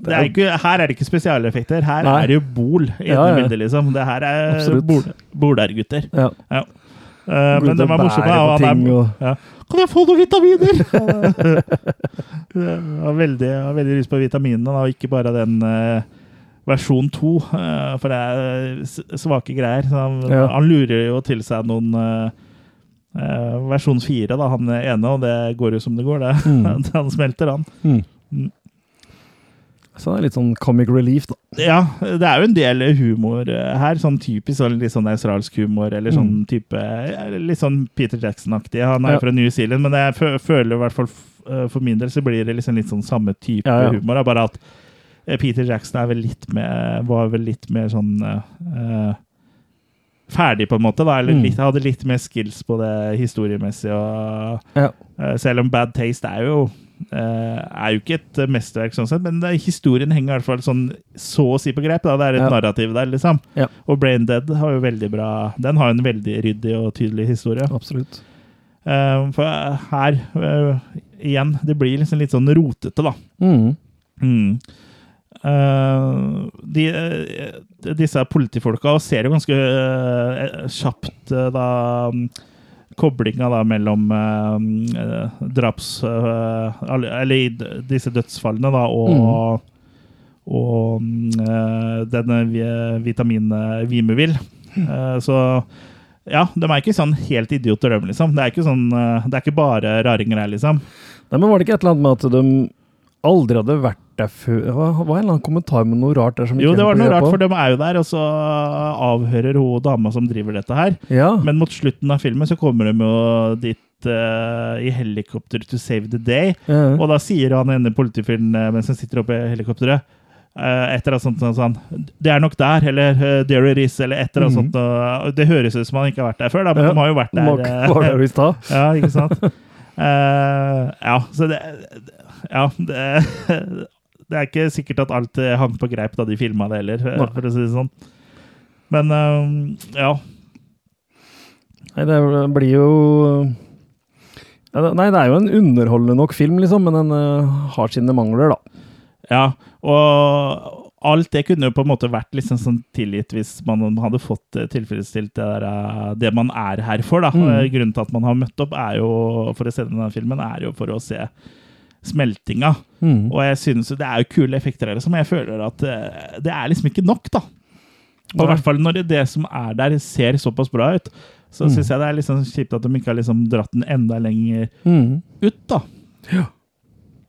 det er ikke, her er det ikke spesialeffekter. Her Nei. er det jo Bol i Ja, ja. liksom. Det her er Absolutt. bol, Ja. Ja. Uh, men de er morsomme. og han er, og- ja. Kan jeg få noen vitaminer?! (laughs) Jeg har veldig, har veldig lyst på vitaminene, og ikke bare den uh, versjon to. Uh, for det er svake greier. Han, Ja. han lurer jo til seg noen versjon fire, da, han ene, og det går jo som det går, det. Mm. (laughs) han smelter, han. Mm. Så det er litt sånn comic relief, da. Ja, det er jo en del humor eh, her. Sånn typisk sånn, litt sånn australsk humor, eller sånn Mm. type Litt sånn Peter Jackson-aktig. Han er Ja. fra New Zealand, men jeg føler i hvert fall eh, for min del så blir det liksom litt sånn samme type Ja, ja. humor. Da, bare at eh, Peter Jackson vel mer, var vel litt mer sånn uh, Ferdig, på en måte. da, Eller Mm. litt, hadde litt mer skills på det historiemessige. og Ja. Eh, Selv om Bad Taste er jo er jo ikke et eh, mesterverk, sånn sett, men det, historien henger i hvert fall sånn så å si på grep. da, Det er et Ja. narrativ der, liksom. Ja. Og Brain Dead har jo veldig bra Den har jo en veldig ryddig og tydelig historie. Absolutt. Eh, for her, eh, igjen, det blir liksom litt sånn rotete, da. Mm. Mm. Uh, de, eh, disse politifolka ser jo ganske uh, kjapt uh, da koblinga da mellom eh, eh, draps... eh, eller i disse dødsfallene, da, og og mm, eh, denne vitaminet vitaminen Vimuvil. Eh, så ja, de er ikke sånn helt idioter, de, liksom. Det er ikke, sånn, eh, det er ikke bare raringer her, liksom. Nei, men var det ikke et eller annet med at de aldri hadde vært der før? Det var, var en eller annen kommentar med noe rart der som Jo, det var noe rart, på. for de er jo der, og så avhører hun dama som driver dette her. Ja. Men mot slutten av filmen så kommer de jo dit eh, i helikopter to save the day. Ja. Og da sier han ene politifyren eh, mens han sitter oppe i helikopteret et etter annet sånt, sånn, sånn, Det er nok der, eller eh, there it is, eller et eller annet Mhm. sånt. Det høres ut som han ikke har vært der før, da, men Ja, de har jo vært der. Mark var der i stad. (laughs) ja, ikke sant? uh, (laughs) ja, så det Ja, det, det er ikke sikkert at alt eh, hang på greip da de filma det heller, eh, Nei. for å si det sånn. Men eh, ja. Nei, det blir jo Nei, det er jo en underholdende nok film, liksom, men den har sine mangler, da. Ja, og alt det kunne jo på en måte vært liksom sånn tilgitt hvis man hadde fått tilfredsstilt det, der, det man er her for. da. Mm. Grunnen til at man har møtt opp er jo, for å se denne filmen, er jo for å se smeltinga. Mm. Og jeg synes det er jo kule effekter her, men jeg føler at eh, det er liksom ikke nok, da. Og i hvert fall når det, det som er der, ser såpass bra ut. Så Mm. synes jeg det er sånn kjipt at de ikke har liksom dratt den enda lenger Mm. ut, da. Ja,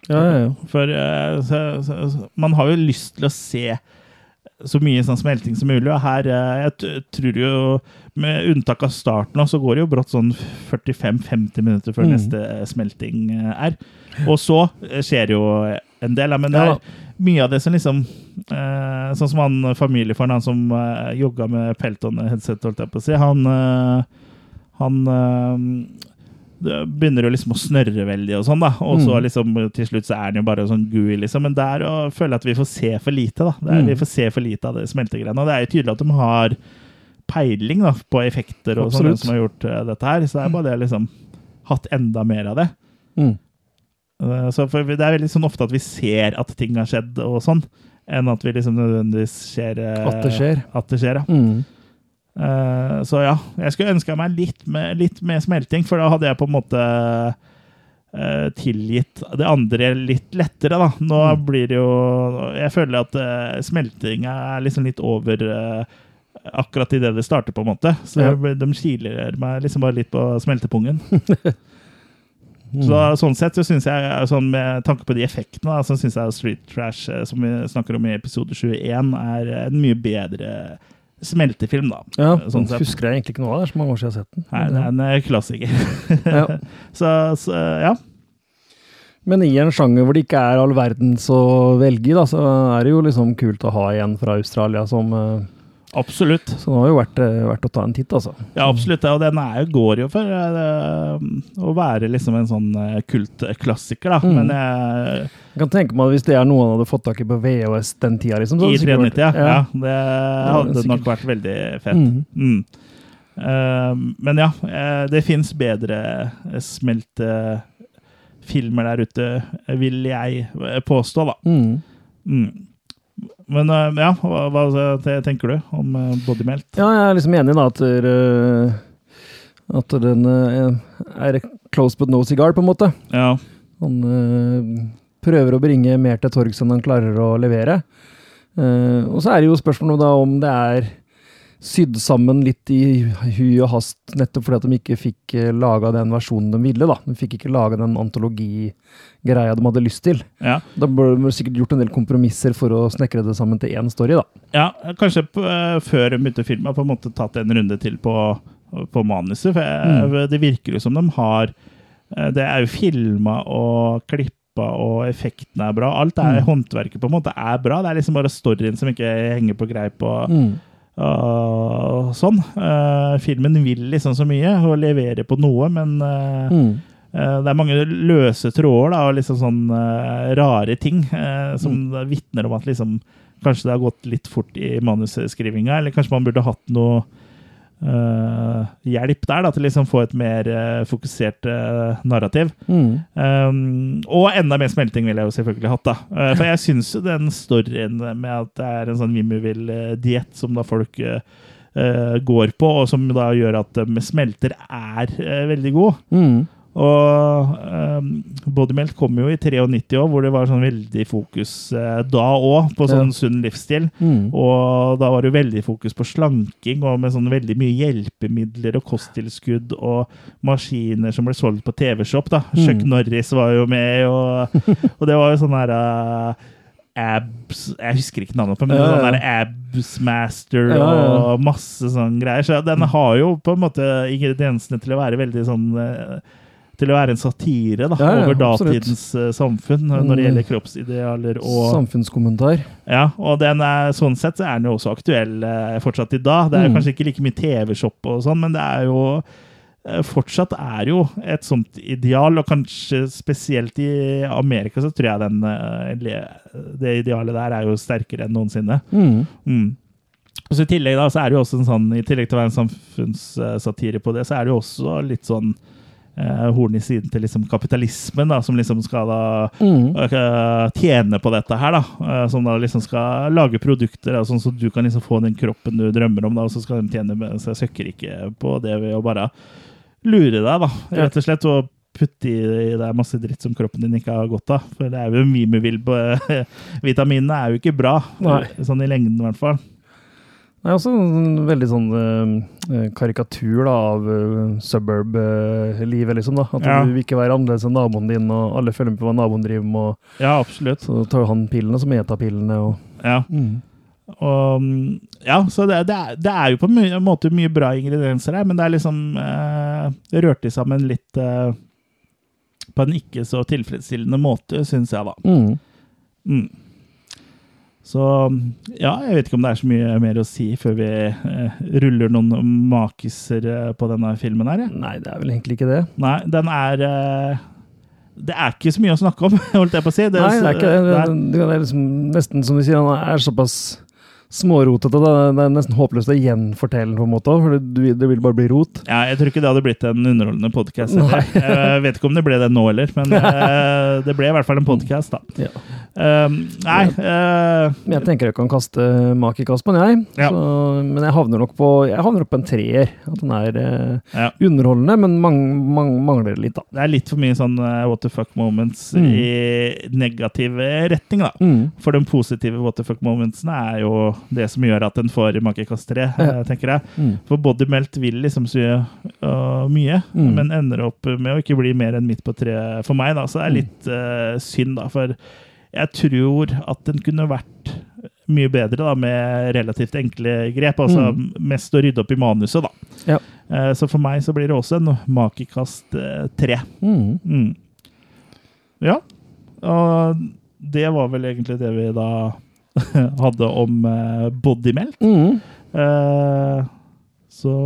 ja, ja. For eh, så, så, så, man har jo lyst til å se så mye sånn smelting som mulig. Og her, eh, jeg tror jo, med unntak av starten, så går det jo brått sånn 45-50 minutter før Mm. neste eh, smelting eh, er. Og så skjer jo en del, men det er mye av det som liksom Sånn som han familiefaren, han som jogga med Pelton-headset, holdt jeg på å si, han Han begynner jo liksom å snørre veldig og sånn, da. Og så Mm. liksom til slutt så er den jo bare sånn gooey, liksom. Men der og, føler jeg at vi får se for lite, da. Det er, Mm. Vi får se for lite av det smeltegreiene. Og det er jo tydelig at de har peiling da, på effekter og sånn, som har gjort uh, dette her. Så det er bare det liksom Hatt enda mer av det. Mm. Uh, Så for Det er veldig sånn ofte at vi ser at ting har skjedd og sånn, enn at vi liksom nødvendigvis ser uh, At det skjer. At det skjer, ja. Eh, så ja, jeg skulle ønska meg litt mer, litt mer smelting, for da hadde jeg på en måte uh, tilgitt det andre litt lettere, da. Nå Mm. blir det jo Jeg føler at uh, smelting er liksom litt over uh, akkurat idet det starter, på en måte. Så Ja. de kiler meg liksom bare litt på smeltepungen. (laughs) Mm. Så Sånn sett så synes jeg, sånn med tanke på de effektene, da, så syns jeg Street Trash, eh, som vi snakker om i episode 21, er en mye bedre smeltefilm, da. Ja, sånn sånn sett. husker jeg egentlig ikke noe av. Det er så mange år siden jeg har sett den. Nei, det er en eh, klassiker. Ja. (laughs) så, så ja. Men i en sjanger hvor det ikke er all verdens å velge i, da, så er det jo liksom kult å ha en fra Australia som eh, Absolutt. Så nå har jo vært, eh, vært å ta en titt, altså. Ja, absolutt. Og den er, jo- går jo for eh, å være liksom en sånn kultklassiker, da. Mm. Men jeg Jeg kan tenke meg at hvis det er noe han hadde fått tak i på VHS den tida, liksom, I hadde det sikkert vært- 93, ja. ja. Det hadde sikkert. nok vært veldig fett. Mm. Mm. Uh, men ja, det fins bedre smelte filmer der ute, vil jeg påstå, da. Mm. Men eh, ja, hva, hva tenker du om uh, Bodymelt? Ja, jeg er liksom enig da at, eh, at den eh, er close but no cigar, på en måte. Ja. Han eh, prøver å bringe mer til torgs enn han klarer å levere. Eh, og så er det jo spørsmålet da om det er sydd sammen litt i hui og hast, nettopp fordi at de ikke fikk uh, laga den versjonen de ville. da. De fikk ikke laga den antologigreia de hadde lyst til. Ja. Da ble de sikkert gjort en del kompromisser for å snekre det sammen til én story, da. Ja, kanskje eh, før de begynte filmen, filme, på en måte tatt en runde til på, på manuset. For jeg, det virker jo som de har eh, Det er jo filma og klippa, og effektene er bra. Alt er Mm. håndverket på en måte er bra. Det er liksom bare storyen som ikke henger på greip. og, Mm. Og sånn. Eh, filmen vil liksom så mye og leverer på noe, men eh, Mm. Eh, Det er mange løse tråder da, og liksom sånn uh, rare ting uh, som Mm. vitner om at liksom, kanskje det har gått litt fort i manusskrivinga, eller kanskje man burde hatt noe eh, hjelp der, da, til liksom få et mer uh, fokusert uh, narrativ. Mm. Um, og enda mer smelting ville jeg jo selvfølgelig hatt, da. For jeg syns jo den storyen med at det er en sånn Vimmervill-diett som da folk går på, og som da gjør at de smelter, er veldig god. Mm. Og um, Bodymelt kom jo i 93 år, hvor det var sånn veldig fokus uh, da òg på sånn sunn livsstil. Mm. Og da var det veldig fokus på slanking, og med sånn veldig mye hjelpemidler og kosttilskudd og maskiner som ble solgt på TV-shop. da. Mm. Chuck Norris var jo med, og, og det var jo sånn herre uh, Abs Jeg husker ikke navnet på men Ja, ja. sånn der Absmaster Ja, ja. og masse sånn greier. Så den har jo på en måte ingrediensene til å være veldig sånn eh, til å være en satire da, Ja, ja, over datidens eh, samfunn når det Mm. gjelder kroppsidealer og Samfunnskommentar. ja, og den er, sånn sett så er den jo også aktuell eh, fortsatt i dag. Det er Mm. kanskje ikke like mye TV-shop og sånn, men det er jo eh, Fortsatt er jo et sånt ideal, og kanskje spesielt i Amerika så tror jeg den, eh, det idealet der er jo sterkere enn noensinne. Mm. Mm. Og så I tillegg da, så er det jo også en sånn, i tillegg til å være en samfunnssatire på det, så er det jo også litt sånn eh, horn i siden til liksom kapitalismen, da, som liksom skal da Mm. øh, tjene på dette her, da. øh, Som da liksom skal lage produkter, da, sånn så du kan liksom få den kroppen du drømmer om, da, og så skal de tjene med seg søkkrike på det ved å bare lure deg, da, rett og slett. Og putte i deg masse dritt som kroppen din ikke har godt av. For det er jo mye med vil på (laughs) Vitaminene er jo ikke bra, Nei. sånn i lengden i hvert fall. Det er også en veldig sånn uh, karikatur da, av uh, suburb-livet, liksom. da. At Ja. du vil ikke være annerledes enn naboen din, og alle følger med på hva naboen driver med. og Ja, absolutt. Så tar han pillene, så meter pillene. og... Ja. Og, mm, ja, så det, det, er, det er jo på en mye- måte mye bra ingredienser her, men det er liksom uh, rørt i sammen litt uh, på en ikke så tilfredsstillende måte, syns jeg, da. Mm. Mm. Så ja, jeg vet ikke om det er så mye mer å si før vi eh, ruller noen makiser eh, på denne filmen her. Ja. Nei, det er vel egentlig ikke det. Nei, den er eh, Det er ikke så mye å snakke om, (laughs) holdt jeg på å si. Nei, det er ikke det. det er- Det, det er liksom nesten som du sier, han er såpass smårotete. Det er nesten håpløst å gjenfortelle den, på en måte, for det, det vil bare bli rot. Ja, jeg tror ikke det hadde blitt en underholdende podkast. Jeg vet ikke om det ble det nå heller, men (laughs) eh, det ble i hvert fall en podkast, da. Ja. Um, nei uh, Men jeg tenker jeg kan kaste makikast på den, jeg. Ja. Så, men jeg havner nok på jeg havner opp en treer. At den er uh, ja. underholdende, men mang, mang, mangler litt, da. Det er litt for mye sånn uh, what the fuck moments Mm. i negativ retning, da. Mm. For de positive what the fuck momentsene er jo det som gjør at den får makikast tre, Ja. tenker jeg. Mm. For Bodymelt vil liksom sy mye, Mm. men ender opp med å ikke bli mer enn midt på treet for meg. Da. Så det Mm. er litt øh, synd, da. For jeg tror at den kunne vært mye bedre da, med relativt enkle grep. Altså mest å rydde opp i manuset, da. Mm. Ja. Eh, Så for meg så blir det også en makekast eh, tre. Mm. Mm. Ja. Og det var vel egentlig det vi da (laughs) hadde om eh, bodymelt. Mm. Eh, så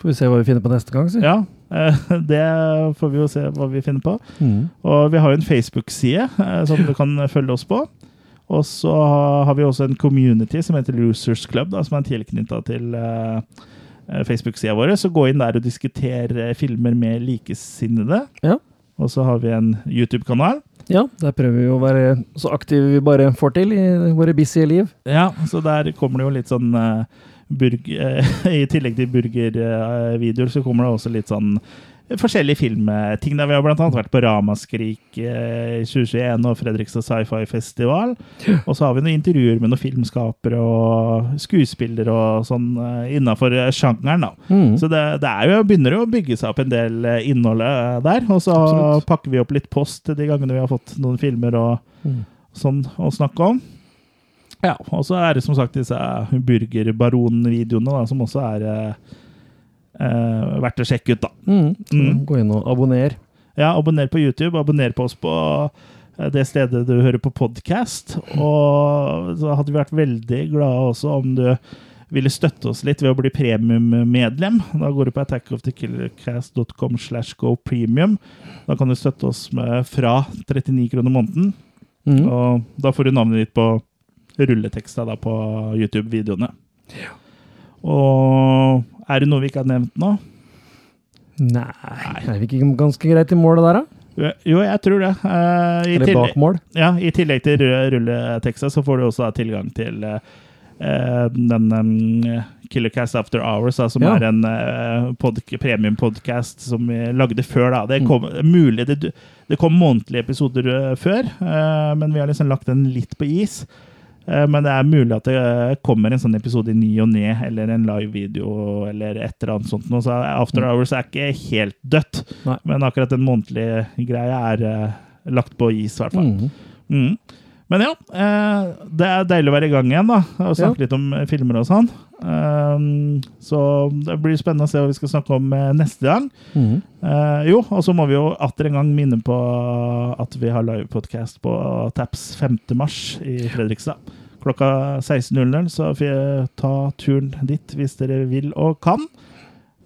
Får vi se hva vi finner på neste gang, si. ja, det får vi jo se hva vi finner på. Mm. Og vi har jo en Facebook-side eh, som du kan følge oss på. Og så har vi også en community som heter Losers Club, da, som er tilknytta til eh, eh, Facebook-sida vår. Så gå inn der og diskuter eh, filmer med likesinnede. Ja. Og så har vi en YouTube-kanal. Ja, der prøver vi å være så aktive vi bare får til i våre busy liv. Ja, så der kommer det jo litt sånn eh, burg, eh, (laughs) I tillegg til burgervideoer, så kommer det også litt sånn forskjellige filmting. Vi har annet vært på Ramaskrik eh, i 2021 og Fredrikstad Sci-Fi Festival. Og så har vi noen intervjuer med noen filmskapere og skuespillere og sånn uh, innafor sjangeren. da. Mm. Så det, det jo, begynner jo å bygge seg opp en del eh, innhold eh, der. Og så Absolutt. pakker vi opp litt post de gangene vi har fått noen filmer og Mm. sånn å snakke om. Ja, og så er det som sagt disse burgerbaron-videoene, som også er eh, eh, verdt å sjekke ut, da. Mm. Mm. Gå inn og abonner. Ja, abonner på YouTube, abonner på oss på eh, det stedet du hører på podkast. Og så hadde vi vært veldig glade også om du ville støtte oss litt ved å bli premiummedlem. Da går du på attackofthekillercast.com slash go premium. Da kan du støtte oss med fra 39 kroner måneden. Mm. Og da får du navnet ditt på rulleteksta da på YouTube-videoene. Ja. Og er det noe vi ikke har nevnt nå? Nei, er vi ikke ganske greit i mål der, da? Jo, jeg tror det. Uh, i, Eller tillegg, bak mål? ja, I tillegg til rulleteksta, så får du også da tilgang til eh, den um, Killercast After Hours, da, som Ja. er en uh, premiumpodkast som vi lagde før. da. Mm. Det kom, mulig det, det kom månedlige episoder uh, før, men vi har liksom lagt den litt på is. Eh, Men det er mulig at det eh, kommer en sånn episode i ny og ne, eller en live-video, eller et eller annet sånt. Så After Hours er ikke helt dødt, Nei. men akkurat den månedlige greia er eh, lagt på is, i hvert fall. Mm. Mm. Men ja, eh, det er deilig å være i gang igjen da, og snakke litt om eh, filmer og sånn. Um, så det blir spennende å se hva vi skal snakke om eh, neste gang. Mm. Eh, jo, og så må vi jo atter en gang minne på at vi har livepodkast på Taps 5. mars i Fredrikstad. Klokka 16.00, så ta turen dit hvis dere vil og kan.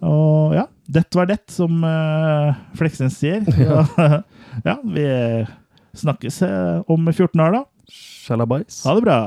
Og ja, dette var det, som uh, Fleksnes sier. (laughs) (laughs) ja, vi snakkes eh, om 14 år, da. Shalabais. Ha det bra!